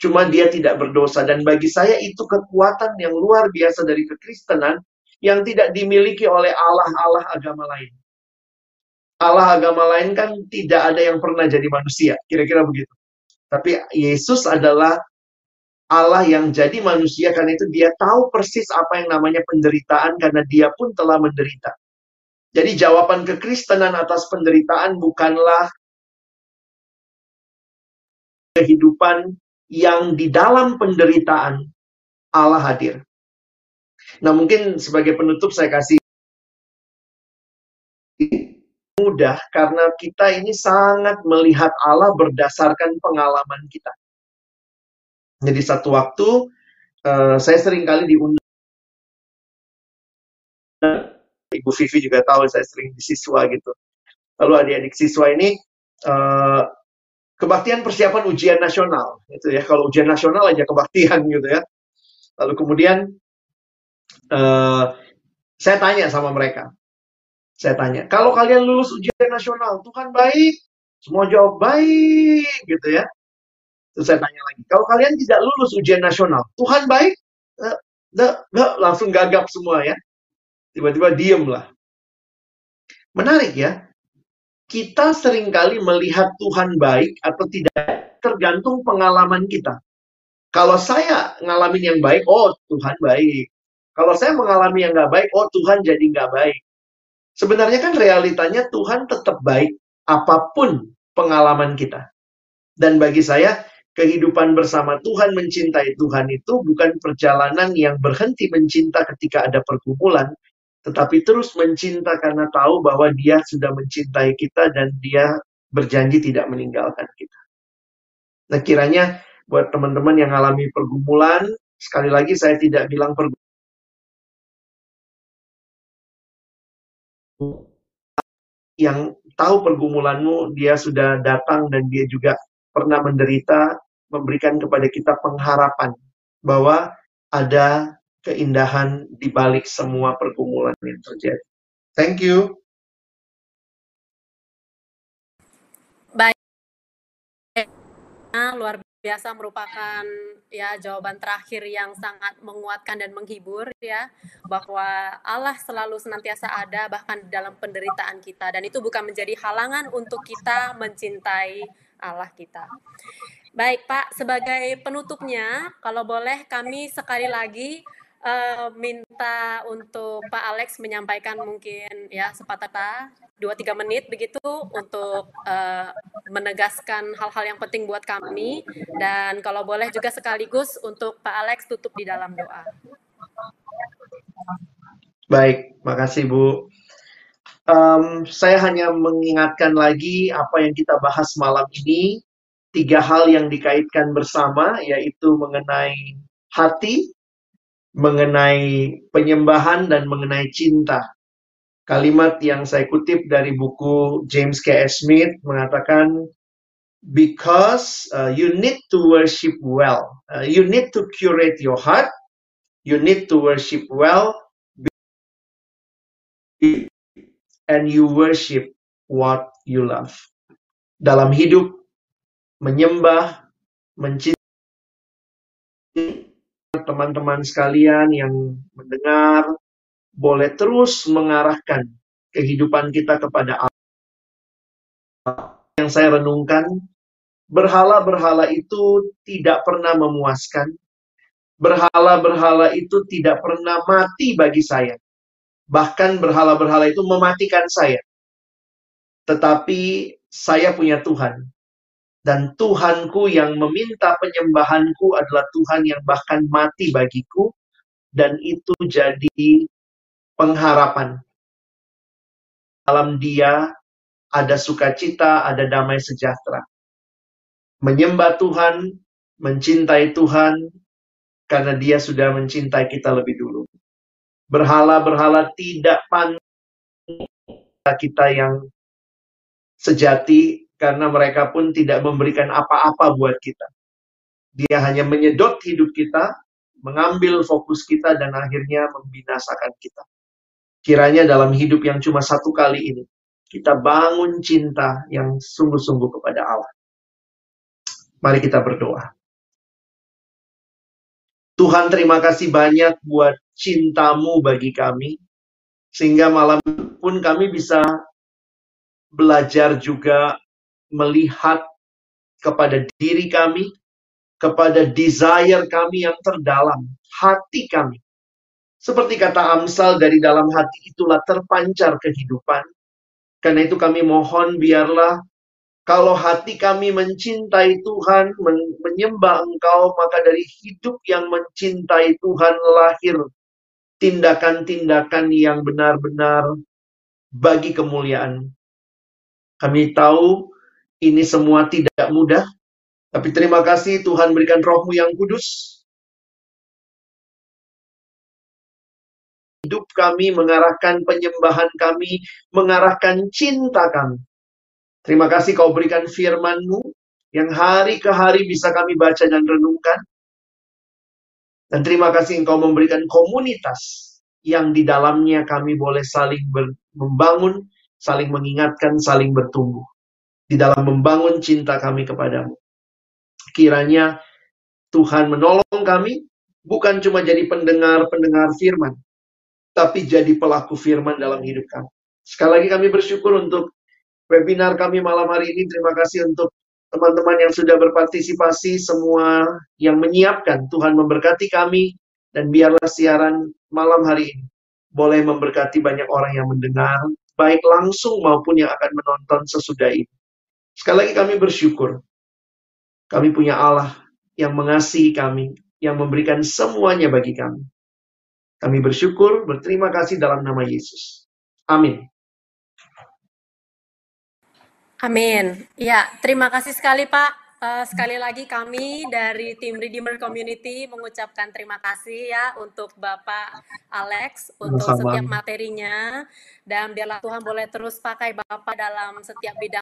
Cuma dia tidak berdosa dan bagi saya itu kekuatan yang luar biasa dari kekristenan yang tidak dimiliki oleh Allah-Allah agama lain. Allah agama lain kan tidak ada yang pernah jadi manusia, kira-kira begitu. Tapi Yesus adalah Allah yang jadi manusia karena itu dia tahu persis apa yang namanya penderitaan karena dia pun telah menderita. Jadi jawaban kekristenan atas penderitaan bukanlah kehidupan yang di dalam penderitaan Allah hadir. Nah mungkin sebagai penutup saya kasih mudah karena kita ini sangat melihat Allah berdasarkan pengalaman kita. Jadi satu waktu uh, saya sering kali diundang Ibu Vivi juga tahu saya sering di siswa gitu. Lalu adik-adik siswa ini uh, kebaktian persiapan ujian nasional itu ya. Kalau ujian nasional aja kebaktian gitu ya. Lalu kemudian uh, saya tanya sama mereka, saya tanya, kalau kalian lulus ujian nasional, Tuhan baik? Semua jawab baik, gitu ya. Terus saya tanya lagi, kalau kalian tidak lulus ujian nasional, Tuhan baik? Eh, (laughs) langsung gagap semua ya. Tiba-tiba diem lah. Menarik ya. Kita sering kali melihat Tuhan baik atau tidak tergantung pengalaman kita. Kalau saya ngalamin yang baik, oh Tuhan baik. Kalau saya mengalami yang nggak baik, oh Tuhan jadi nggak baik. Sebenarnya kan realitanya Tuhan tetap baik apa pun pengalaman kita. Dan bagi saya, kehidupan bersama Tuhan, mencintai Tuhan itu bukan perjalanan yang berhenti mencinta ketika ada pergumulan, tetapi terus mencinta karena tahu bahwa dia sudah mencintai kita dan dia berjanji tidak meninggalkan kita. Nah kiranya buat teman-teman yang alami pergumulan, sekali lagi saya tidak bilang pergumulan yang tahu pergumulanmu, dia sudah datang dan dia juga pernah menderita, memberikan kepada kita pengharapan bahwa ada keindahan di balik semua pergumulan yang terjadi. Thank you. Baik. Luar biasa merupakan ya jawaban terakhir yang sangat menguatkan dan menghibur ya bahwa Allah selalu senantiasa ada bahkan dalam penderitaan kita dan itu bukan menjadi halangan untuk kita mencintai Allah kita. Baik Pak, sebagai penutupnya kalau boleh kami sekali lagi uh, minta untuk Pak Alex menyampaikan mungkin ya sepatah dua tiga menit begitu untuk uh, menegaskan hal-hal yang penting buat kami dan kalau boleh juga sekaligus untuk Pak Alex tutup di dalam doa. Baik, makasih Bu. Um, saya hanya mengingatkan lagi apa yang kita bahas malam ini. Tiga hal yang dikaitkan bersama, yaitu mengenai hati, mengenai penyembahan, dan mengenai cinta. Kalimat yang saya kutip dari buku James K. S. Smith mengatakan, because uh, you need to worship well. Uh, you need to curate your heart. You need to worship well and you worship what you love. Dalam hidup, menyembah, mencintai teman-teman sekalian yang mendengar, boleh terus mengarahkan kehidupan kita kepada Allah. Yang saya renungkan, berhala-berhala itu tidak pernah memuaskan. Berhala-berhala itu tidak pernah mati bagi saya. Bahkan berhala-berhala itu mematikan saya. Tetapi saya punya Tuhan. Dan Tuhanku yang meminta penyembahanku adalah Tuhan yang bahkan mati bagiku. Dan itu jadi pengharapan. Dalam dia ada sukacita, ada damai sejahtera. Menyembah Tuhan, mencintai Tuhan, karena dia sudah mencintai kita lebih dulu. Berhala-berhala tidak pandang kita yang sejati karena mereka pun tidak memberikan apa-apa buat kita. Dia hanya menyedot hidup kita, mengambil fokus kita dan akhirnya membinasakan kita. Kiranya dalam hidup yang cuma satu kali ini, kita bangun cinta yang sungguh-sungguh kepada Allah. Mari kita berdoa. Tuhan terima kasih banyak buat cintamu bagi kami. Sehingga malam pun kami bisa belajar juga melihat kepada diri kami, kepada desire kami yang terdalam, hati kami. Seperti kata Amsal dari dalam hati itulah terpancar kehidupan. Karena itu kami mohon biarlah kalau hati kami mencintai Tuhan, menyembah Engkau, maka dari hidup yang mencintai Tuhan lahir tindakan-tindakan yang benar-benar bagi kemuliaan. Kami tahu ini semua tidak mudah, tapi terima kasih Tuhan berikan rohmu yang kudus. Hidup kami, mengarahkan penyembahan kami, mengarahkan cinta kami Terima kasih kau berikan firman-Mu yang hari ke hari bisa kami baca dan renungkan. Dan terima kasih engkau memberikan komunitas yang di dalamnya kami boleh saling membangun, saling mengingatkan, saling bertumbuh. Di dalam membangun cinta kami kepadamu. Kiranya Tuhan menolong kami, bukan cuma jadi pendengar-pendengar firman, tapi jadi pelaku firman dalam hidup kami. Sekali lagi kami bersyukur untuk webinar kami malam hari ini. Terima kasih untuk teman-teman yang sudah berpartisipasi, semua yang menyiapkan. Tuhan memberkati kami, dan biarlah siaran malam hari ini boleh memberkati banyak orang yang mendengar, baik langsung maupun yang akan menonton sesudah ini. Sekali lagi kami bersyukur. Kami punya Allah yang mengasihi kami, yang memberikan semuanya bagi kami. Kami bersyukur, berterima kasih dalam nama Yesus. Amin. Amin. Ya, terima kasih sekali Pak. Uh, sekali lagi kami dari tim Redeemer Community mengucapkan terima kasih ya untuk Bapak Alex untuk Sama. setiap materinya dan biarlah Tuhan boleh terus pakai Bapak dalam setiap bidang